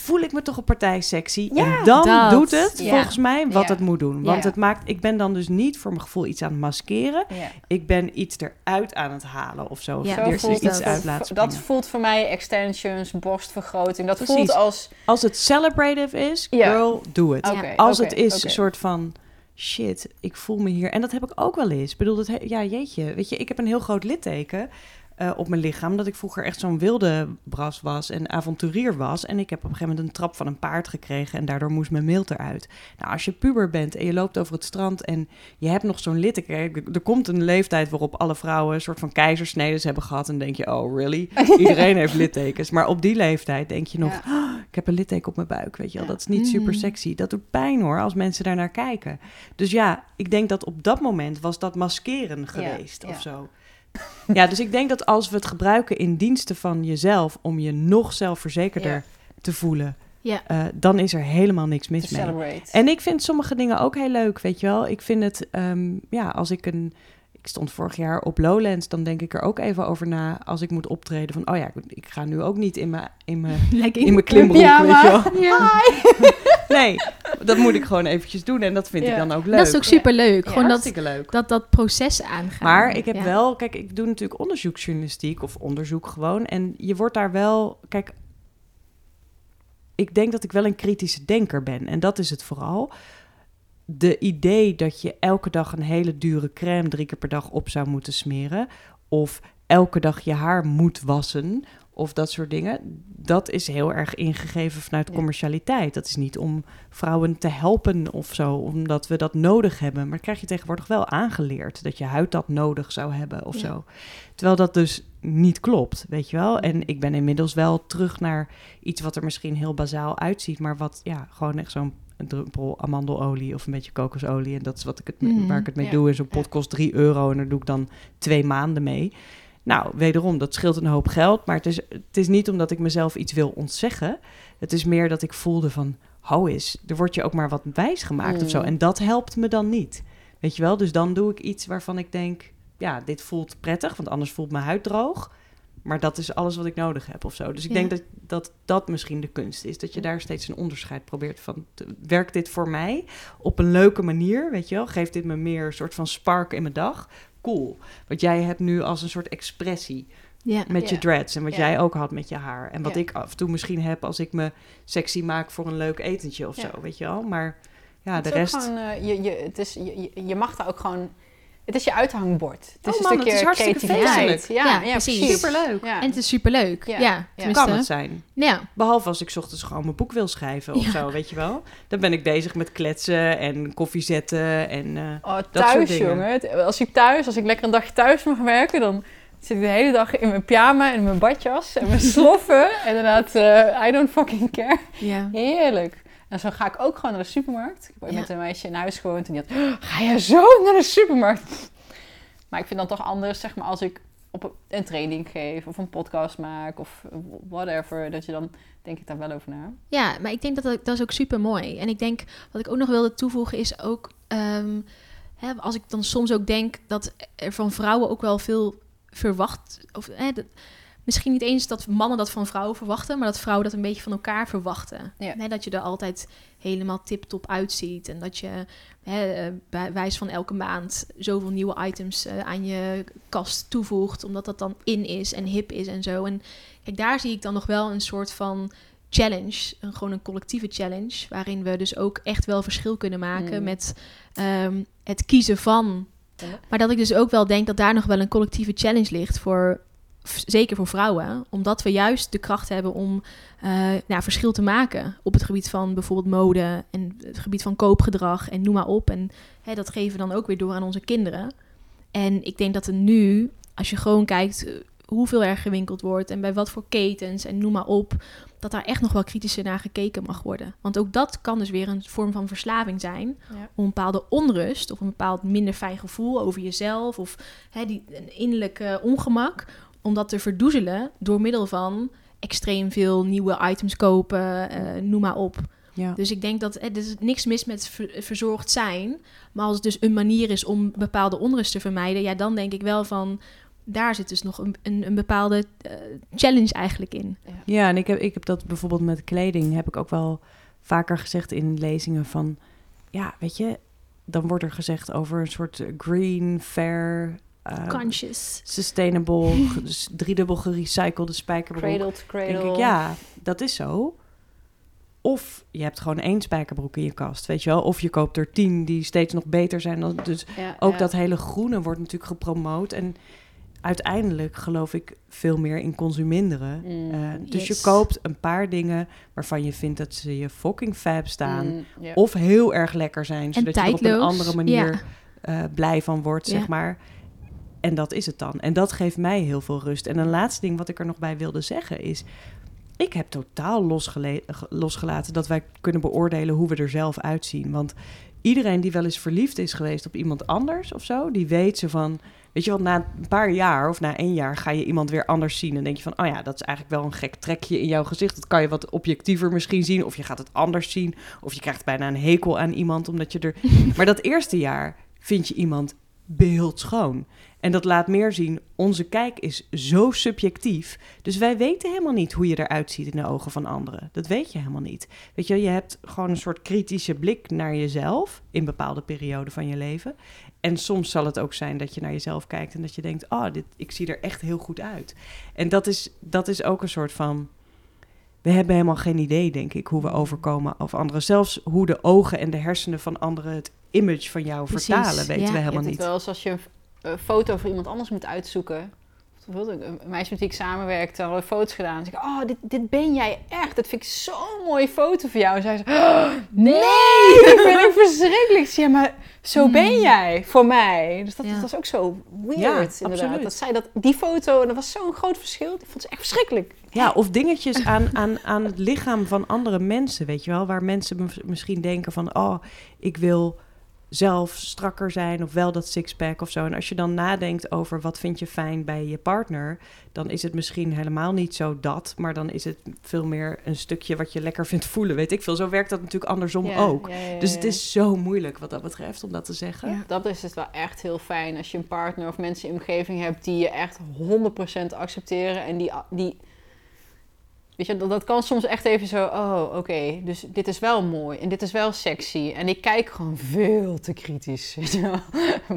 Speaker 3: voel ik me toch een partij sexy.
Speaker 2: Ja,
Speaker 3: en dan
Speaker 4: dat.
Speaker 3: doet het
Speaker 2: Ja.
Speaker 3: volgens mij wat
Speaker 2: Ja.
Speaker 3: het moet doen. Want het maakt, ik ben dan dus niet voor mijn gevoel iets aan het maskeren. Ik ben iets eruit aan het halen of zo.
Speaker 4: Ja,
Speaker 3: Of
Speaker 2: Zo
Speaker 3: iets
Speaker 2: dat.
Speaker 3: uit laten
Speaker 2: Dat voelt voor mij extensions, borstvergroting. Dat
Speaker 3: Precies.
Speaker 2: voelt als...
Speaker 3: Als het celebrative is,
Speaker 2: Ja.
Speaker 3: girl, doe het. Als het is een soort van shit, ik voel me hier. En dat heb ik ook wel eens. Ik bedoel, dat ja, jeetje. Weet je, ik heb een heel groot litteken eh, op mijn lichaam. Dat ik vroeger echt zo'n wilde bras was en avonturier was. En ik heb op een gegeven moment een trap van een paard gekregen. En daardoor moest mijn milt eruit. Nou, als je puber bent en je loopt over het strand en je hebt nog zo'n litteken. Er- komt een leeftijd waarop alle vrouwen een soort van keizersnedes hebben gehad. En denk je, oh really? [LAUGHS] Iedereen heeft littekens. Maar op die leeftijd denk je nog,
Speaker 2: Ja.
Speaker 3: "Ah, ik heb een litteken op mijn buik. Weet je wel,
Speaker 2: Ja.
Speaker 3: dat is niet super
Speaker 4: Mm.
Speaker 3: sexy. Dat doet pijn hoor, als mensen daar naar kijken. Dus ja, ik denk dat op dat moment was dat maskeren geweest
Speaker 2: ja.
Speaker 3: of zo. [LAUGHS] Ja, dus ik denk dat als we het gebruiken in diensten van jezelf om je nog zelfverzekerder
Speaker 2: Ja.
Speaker 3: te voelen,
Speaker 4: Ja.
Speaker 3: eh, dan is er helemaal niks
Speaker 2: To
Speaker 3: mis mee.
Speaker 2: celebrate.
Speaker 3: En ik vind sommige dingen ook heel leuk, weet je wel. Ik vind het, ehm, ja, als ik een... Ik stond vorig jaar op Lowlands, dan denk ik er ook even over na als ik moet optreden. Van, oh ja, ik- ik ga nu ook niet in mijn, in mijn, [LAUGHS] in mijn klimbroek, weet je wel.
Speaker 4: Ja. [LAUGHS]
Speaker 3: Nee, dat moet ik gewoon eventjes doen en dat vind ik dan ook leuk.
Speaker 4: Dat is ook super leuk.
Speaker 2: Ja,
Speaker 4: Gewoon dat,
Speaker 3: Hartstikke leuk.
Speaker 4: dat, dat proces aangaan.
Speaker 3: Maar ik heb
Speaker 4: Ja.
Speaker 3: wel, kijk, ik doe natuurlijk onderzoeksjournalistiek of onderzoek gewoon. En je wordt daar wel, kijk, ik denk dat ik wel een kritische denker ben. En dat is het vooral. De idee dat je elke dag een hele dure crème drie keer per dag op zou moeten smeren. Of elke dag je haar moet wassen. Of dat soort dingen. Dat is heel erg ingegeven vanuit commercialiteit. Dat is niet om vrouwen te helpen of zo, omdat we dat nodig hebben. Maar dat krijg je tegenwoordig wel aangeleerd. Dat je huid dat nodig zou hebben of
Speaker 4: Ja.
Speaker 3: zo. Terwijl dat dus niet klopt, weet je wel. En ik ben inmiddels wel terug naar iets wat er misschien heel bazaal uitziet. Maar wat, ja, gewoon echt zo'n een druppel amandelolie of een beetje kokosolie. En dat is wat ik het,
Speaker 4: Mhm.
Speaker 3: waar ik het mee
Speaker 2: Ja.
Speaker 3: doe. En zo'n pot kost 3 euro en daar doe ik dan twee maanden mee. Nou, wederom, dat scheelt een hoop geld. Maar het is, het is niet omdat ik mezelf iets wil ontzeggen. Het is meer dat ik voelde van, hou eens, er wordt je ook maar wat wijs gemaakt of zo.
Speaker 2: Mm.
Speaker 3: En dat helpt me dan niet. Weet je wel, dus dan doe ik iets waarvan ik denk, ja, dit voelt prettig, want anders voelt mijn huid droog. Maar dat is alles wat ik nodig heb of zo. Dus ik
Speaker 4: Ja.
Speaker 3: denk dat, dat dat misschien de kunst is. Dat je daar steeds een onderscheid probeert van. werkt dit voor mij op een leuke manier? Weet je wel? Geeft dit me meer een soort van spark in mijn dag? Cool. Wat jij hebt nu als een soort expressie
Speaker 4: Ja.
Speaker 3: met je dreads. En wat
Speaker 2: Ja.
Speaker 3: jij ook had met je haar. En wat ik af en toe misschien heb als ik me sexy maak voor een leuk etentje of zo. Weet je wel? Maar ja,
Speaker 2: Het
Speaker 3: de rest.
Speaker 2: gewoon, eh, je, je, het is, je- je mag daar ook gewoon... Het is je uithangbord. Het is
Speaker 3: Oh
Speaker 2: een
Speaker 3: man, het
Speaker 2: stukje
Speaker 3: is hartstikke
Speaker 2: creativiteit. Ja,
Speaker 4: Ja,
Speaker 2: ja,
Speaker 4: precies.
Speaker 2: precies.
Speaker 3: Superleuk.
Speaker 2: Ja.
Speaker 4: En het is superleuk.
Speaker 2: Ja.
Speaker 4: Ja.
Speaker 3: Kan het zijn.
Speaker 4: Ja.
Speaker 3: Behalve als ik 's ochtends gewoon mijn boek wil schrijven of
Speaker 4: Ja.
Speaker 3: zo, weet je wel. Dan ben ik bezig met kletsen en koffie zetten en... eh,
Speaker 2: Oh,
Speaker 3: soort
Speaker 2: thuis,
Speaker 3: dingen.
Speaker 2: jongen. Het- Als ik thuis, als ik lekker een dagje thuis mag werken, dan zit ik de hele dag in mijn pyjama en mijn badjas en mijn [LAUGHS] sloffen. en inderdaad, eh, I don't fucking care.
Speaker 4: Ja.
Speaker 2: Heerlijk. En zo ga ik ook gewoon naar de supermarkt. Ik heb ooit
Speaker 4: Ja.
Speaker 2: met een meisje in huis gewoond en die had, "Oh, ga je zo naar de supermarkt? Maar ik vind dan toch anders, zeg maar, als ik op een training geef of een podcast maak of whatever, dat je dan denk ik daar wel over na.
Speaker 4: Ja, maar ik denk dat dat, dat is ook super mooi. En ik denk, wat ik ook nog wilde toevoegen is ook... ehm, hè, als ik dan soms ook denk dat er van vrouwen ook wel veel verwacht... Of, hè, dat, misschien niet eens dat mannen dat van vrouwen verwachten... maar dat vrouwen dat een beetje van elkaar verwachten.
Speaker 2: Ja.
Speaker 4: Dat je er altijd helemaal tip-top uitziet. En dat je hè, eh, bij wijze van elke maand zoveel nieuwe items eh, aan je kast toevoegt... omdat dat dan in is en hip is en zo. En kijk, daar zie ik dan nog wel een soort van challenge, een, gewoon een collectieve challenge, waarin we dus ook echt wel verschil kunnen maken
Speaker 2: Mm.
Speaker 4: met ehm, het kiezen van.
Speaker 2: Ja.
Speaker 4: Maar dat ik dus ook wel denk dat daar nog wel een collectieve challenge ligt voor, zeker voor vrouwen, omdat we juist de kracht hebben om eh, nou, verschil te maken op het gebied van bijvoorbeeld mode en het gebied van koopgedrag en noem maar op. En hè, dat geven we dan ook weer door aan onze kinderen. En ik denk dat er nu, als je gewoon kijkt eh, hoeveel er gewinkeld wordt en bij wat voor ketens en noem maar op, dat daar echt nog wel kritischer naar gekeken mag worden. Want ook dat kan dus weer een vorm van verslaving zijn.
Speaker 2: Ja.
Speaker 4: Om een bepaalde onrust of een bepaald minder fijn gevoel over jezelf of hè, die, een innerlijk eh, ongemak. Om dat te verdoezelen door middel van extreem veel nieuwe items kopen, eh, noem maar op.
Speaker 3: Ja.
Speaker 4: Dus ik denk dat er is niks mis met ver- verzorgd zijn. Maar als het dus een manier is om bepaalde onrust te vermijden, ja, dan denk ik wel van daar zit dus nog een, een, een bepaalde eh, challenge eigenlijk in.
Speaker 3: Ja, en ik heb, ik heb dat bijvoorbeeld met kleding, heb ik ook wel vaker gezegd in lezingen van, ja, weet je, dan wordt er gezegd over een soort green, fair, eh,
Speaker 4: Conscious.
Speaker 3: sustainable, [LAUGHS] dus driedubbel gerecyclede spijkerbroek.
Speaker 2: Cradle to cradle.
Speaker 3: Denk ik, ja, dat is zo. Of je hebt gewoon één spijkerbroek in je kast, weet je wel. Of je koopt er tien die steeds nog beter zijn. Dan, dus
Speaker 2: Ja,
Speaker 3: ook
Speaker 2: ja.
Speaker 3: dat hele groene wordt natuurlijk gepromoot. En uiteindelijk geloof ik veel meer in consuminderen.
Speaker 2: Mm.
Speaker 3: Eh, dus
Speaker 4: Yes.
Speaker 3: je koopt een paar dingen waarvan je vindt dat ze je fucking fab staan.
Speaker 2: Mm.
Speaker 3: Of heel erg lekker zijn, zodat je er op een andere manier
Speaker 4: Ja.
Speaker 3: eh, blij van wordt, zeg maar. En dat is het dan. En dat geeft mij heel veel rust. En een laatste ding wat ik er nog bij wilde zeggen is... ik heb totaal losgele- losgelaten dat wij kunnen beoordelen hoe we er zelf uitzien. Want iedereen die wel eens verliefd is geweest op iemand anders of zo... die weet ze van... Weet je wel, na een paar jaar of na één jaar ga je iemand weer anders zien. En denk je van, oh ja, dat is eigenlijk wel een gek trekje in jouw gezicht. Dat kan je wat objectiever misschien zien. Of je gaat het anders zien. Of je krijgt bijna een hekel aan iemand omdat je er... [LAUGHS] Maar dat eerste jaar vind je iemand beeldschoon. En dat laat meer zien, onze kijk is zo subjectief. Dus wij weten helemaal niet hoe je eruit ziet in de ogen van anderen. Dat weet je helemaal niet. Weet je, je hebt gewoon een soort kritische blik naar jezelf in bepaalde perioden van je leven. En soms zal het ook zijn dat je naar jezelf kijkt en dat je denkt: Oh, dit, ik zie er echt heel goed uit. En dat is, dat is ook een soort van. We hebben helemaal geen idee, denk ik, hoe we overkomen over anderen. Zelfs hoe de ogen en de hersenen van anderen het image van jou
Speaker 4: Precies,
Speaker 3: vertalen, weten
Speaker 4: ja.
Speaker 3: we
Speaker 2: Je
Speaker 3: helemaal niet.
Speaker 2: wel als je foto voor iemand anders moet uitzoeken. Bijvoorbeeld een meisje met wie ik samenwerkte, hadden foto's gedaan. Dan zeg ik, oh, dit, dit ben jij echt. Dat vind ik zo'n mooie foto voor jou. En zei ze, oh, nee, [LAUGHS] dat vind ik verschrikkelijk. Ik zei, Ja, maar zo ben jij voor mij. Dus dat,
Speaker 4: Ja.
Speaker 2: dat was ook zo weird,
Speaker 3: Ja,
Speaker 2: inderdaad.
Speaker 3: absoluut.
Speaker 2: Dat zij dat, die foto, dat was zo'n groot verschil. Die vond ze echt verschrikkelijk.
Speaker 3: Ja, of dingetjes aan, aan, aan het lichaam van andere mensen, weet je wel. Waar mensen mis- misschien denken van, oh, ik wil zelf strakker zijn of wel dat sixpack of zo. En als je dan nadenkt over wat vind je fijn bij je partner, dan is het misschien helemaal niet zo dat, maar dan is het veel meer een stukje wat je lekker vindt voelen, weet ik veel. Zo werkt dat natuurlijk andersom
Speaker 2: Ja,
Speaker 3: ook.
Speaker 2: ja, ja,
Speaker 3: Dus het is zo moeilijk wat dat betreft om dat te zeggen.
Speaker 4: Ja.
Speaker 2: Dat is het wel echt heel fijn als je een partner of mensen in je omgeving hebt die je echt 100% accepteren en die, die weet je, dat, dat kan soms echt even zo, oh oké, dus dit is wel mooi en dit is wel sexy en ik kijk gewoon veel te kritisch. [LAUGHS] weet je wel.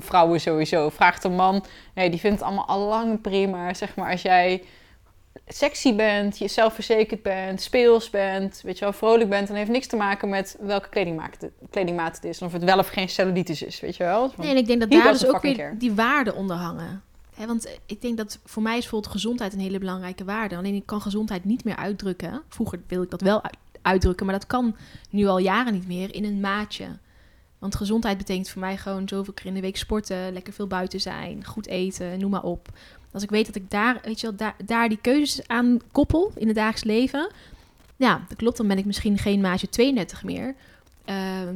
Speaker 2: Vrouwen sowieso, vraagt een man, nee, die vindt het allemaal al lang prima, zeg maar, als jij sexy bent, je zelfverzekerd bent, speels bent, weet je wel, vrolijk bent, dan heeft niks te maken met welke kledingmaat het, kledingmaat het is. En of het wel of geen cellulitis is, weet je wel. Van-
Speaker 4: Nee, en ik denk dat daar dus ook weer
Speaker 2: care.
Speaker 4: die waarden onder hangen. Want eh, ik denk dat voor mij is bijvoorbeeld gezondheid een hele belangrijke waarde. Alleen ik kan gezondheid niet meer uitdrukken. Vroeger wil ik dat wel uit- uitdrukken, maar dat kan nu al jaren niet meer in een maatje. Want gezondheid betekent voor mij gewoon zoveel keer in de week sporten, lekker veel buiten zijn, goed eten, noem maar op. Als ik weet dat ik daar, weet je wel, daar, daar die keuzes aan koppel in het dagelijks leven, ja, dat klopt. Dan ben ik misschien geen maatje 32 meer. Eh,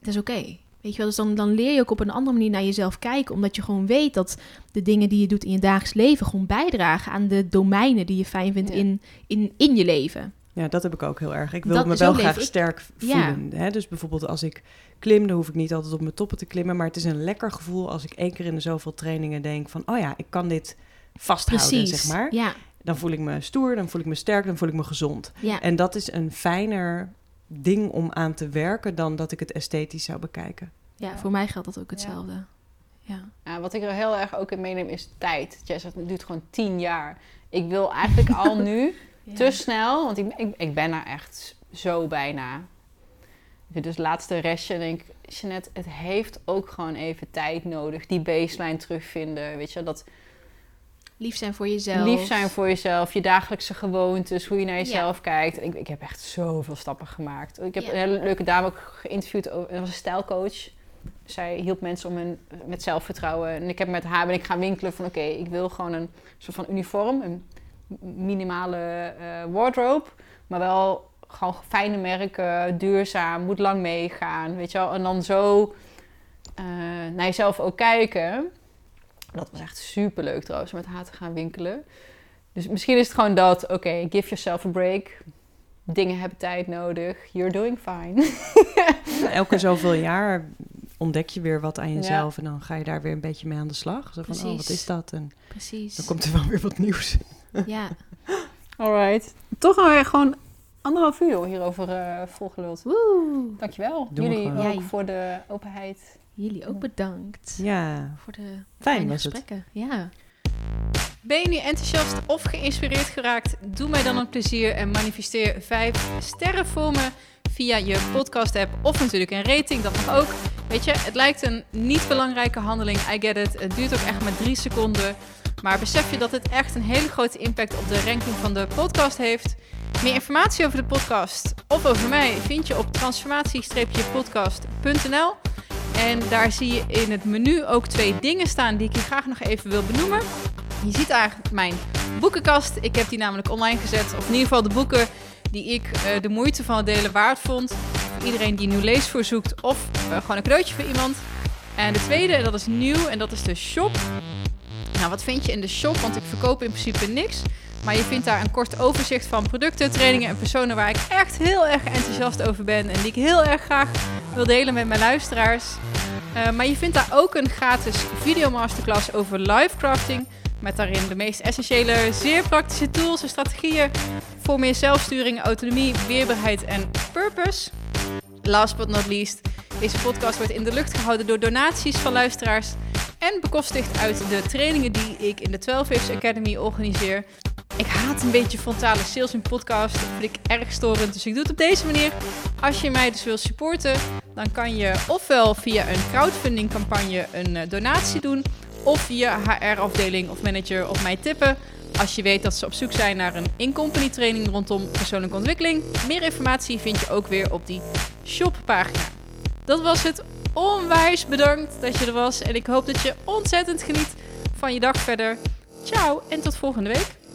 Speaker 4: dat is oké. Weet je wel, dus dan, dan leer je ook op een andere manier naar jezelf kijken. Omdat je gewoon weet dat de dingen die je doet in je dagelijks leven gewoon bijdragen aan de domeinen die je fijn vindt
Speaker 2: Ja.
Speaker 4: in, in, in je leven.
Speaker 3: Ja, dat heb ik ook heel erg. Ik wil
Speaker 4: Dat-
Speaker 3: me wel graag
Speaker 4: ik.
Speaker 3: sterk
Speaker 4: Ja.
Speaker 3: voelen. Hè? Dus bijvoorbeeld als ik klim, dan hoef ik niet altijd op mijn toppen te klimmen. Maar het is een lekker gevoel als ik één keer in de zoveel trainingen denk van... oh ja, ik kan dit vasthouden,
Speaker 4: Precies.
Speaker 3: zeg maar.
Speaker 4: Ja,
Speaker 3: Dan voel ik me stoer, dan voel ik me sterk, dan voel ik me gezond.
Speaker 4: ja.
Speaker 3: En dat is een fijner ding om aan te werken dan dat ik het esthetisch zou bekijken.
Speaker 4: ja, voor mij geldt dat ook hetzelfde. Ja.
Speaker 2: Ja, wat ik er heel erg ook in meeneem is tijd. Jij zegt, het duurt gewoon tien jaar. Ik wil eigenlijk al [LAUGHS] nu te snel, want ik, ik, ik ben er echt zo bijna. Dus laatste restje en denk ik, Jeanette, het heeft ook gewoon even tijd nodig. Die baseline terugvinden, weet je, dat
Speaker 4: Lief zijn voor jezelf.
Speaker 2: lief zijn voor jezelf, je dagelijkse gewoontes, hoe je naar jezelf kijkt. Ik, ik heb echt zoveel stappen gemaakt. Ik heb
Speaker 4: Ja.
Speaker 2: een hele leuke dame ook geïnterviewd, over- dat was een stijlcoach. Zij hielp mensen om hun, met zelfvertrouwen. En ik heb met haar ben ik gaan winkelen van oké, ik wil gewoon een soort van uniform, een minimale eh, wardrobe, maar wel gewoon fijne merken, duurzaam, moet lang meegaan, weet je wel. En dan zo eh, naar jezelf ook kijken. Dat was echt super leuk trouwens, met haar te gaan winkelen. Dus misschien is het gewoon dat, oké, give yourself a break. Dingen hebben tijd nodig. You're doing fine. [LAUGHS]
Speaker 3: Elke zoveel jaar ontdek je weer wat aan jezelf en dan ga je daar weer een beetje mee aan de slag. Zo van, oh, wat is dat? En
Speaker 4: Precies.
Speaker 3: dan komt er wel weer wat nieuws. [LAUGHS]
Speaker 4: Ja.
Speaker 2: Alright. Toch alweer gewoon anderhalf uur hierover eh volgeluld.
Speaker 4: Woe.
Speaker 2: Dankjewel.
Speaker 3: Doen
Speaker 2: Jullie ook voor de openheid.
Speaker 4: Jullie ook bedankt
Speaker 3: Ja,
Speaker 4: voor de
Speaker 3: fijn
Speaker 4: fijne
Speaker 3: was het.
Speaker 4: gesprekken. Ja.
Speaker 1: Ben je nu enthousiast of geïnspireerd geraakt? Doe mij dan een plezier en manifesteer 5 sterren voor me via je podcast app of natuurlijk een rating, dat mag ook. Weet je, het lijkt een niet belangrijke handeling, I get it. Het duurt ook echt maar 3 seconden. Maar besef je dat het echt een hele grote impact op de ranking van de podcast heeft? Meer informatie over de podcast of over mij vind je op transformatie-podcast.nl. En daar zie je in het menu ook twee dingen staan die ik je graag nog even wil benoemen. Je ziet daar mijn boekenkast. Ik heb die namelijk online gezet. Of in ieder geval de boeken die ik eh, de moeite van het delen waard vond. Iedereen die nieuw leesvoer zoekt of eh, gewoon een cadeautje voor iemand. En de tweede, dat is nieuw en dat is de shop. Nou, wat vind je in de shop? Want ik verkoop in principe niks. Maar je vindt daar een kort overzicht van producten, trainingen en personen waar ik echt heel erg enthousiast over ben. En die ik heel erg graag wil delen met mijn luisteraars. Eh, maar je vindt daar ook een gratis videomasterclass over live crafting. Met daarin de meest essentiële, zeer praktische tools en strategieën voor meer zelfsturing, autonomie, weerbaarheid en purpose. Last but not least, deze podcast wordt in de lucht gehouden door donaties van luisteraars en bekostigd uit de trainingen die ik in de 12 Waves Academy organiseer. Ik haat een beetje frontale sales in podcast. Dat vind ik erg storend. Dus ik doe het op deze manier. Als je mij dus wil supporten, dan kan je ofwel via een crowdfunding campagne een eh, donatie doen. Of via HR-afdeling of manager op mij tippen. Als je weet dat ze op zoek zijn naar een in-company training rondom persoonlijke ontwikkeling. Meer informatie vind je ook weer op die shoppagina. Dat was het. Onwijs bedankt dat je er was. En ik hoop dat je ontzettend geniet van je dag verder. Ciao en tot volgende week.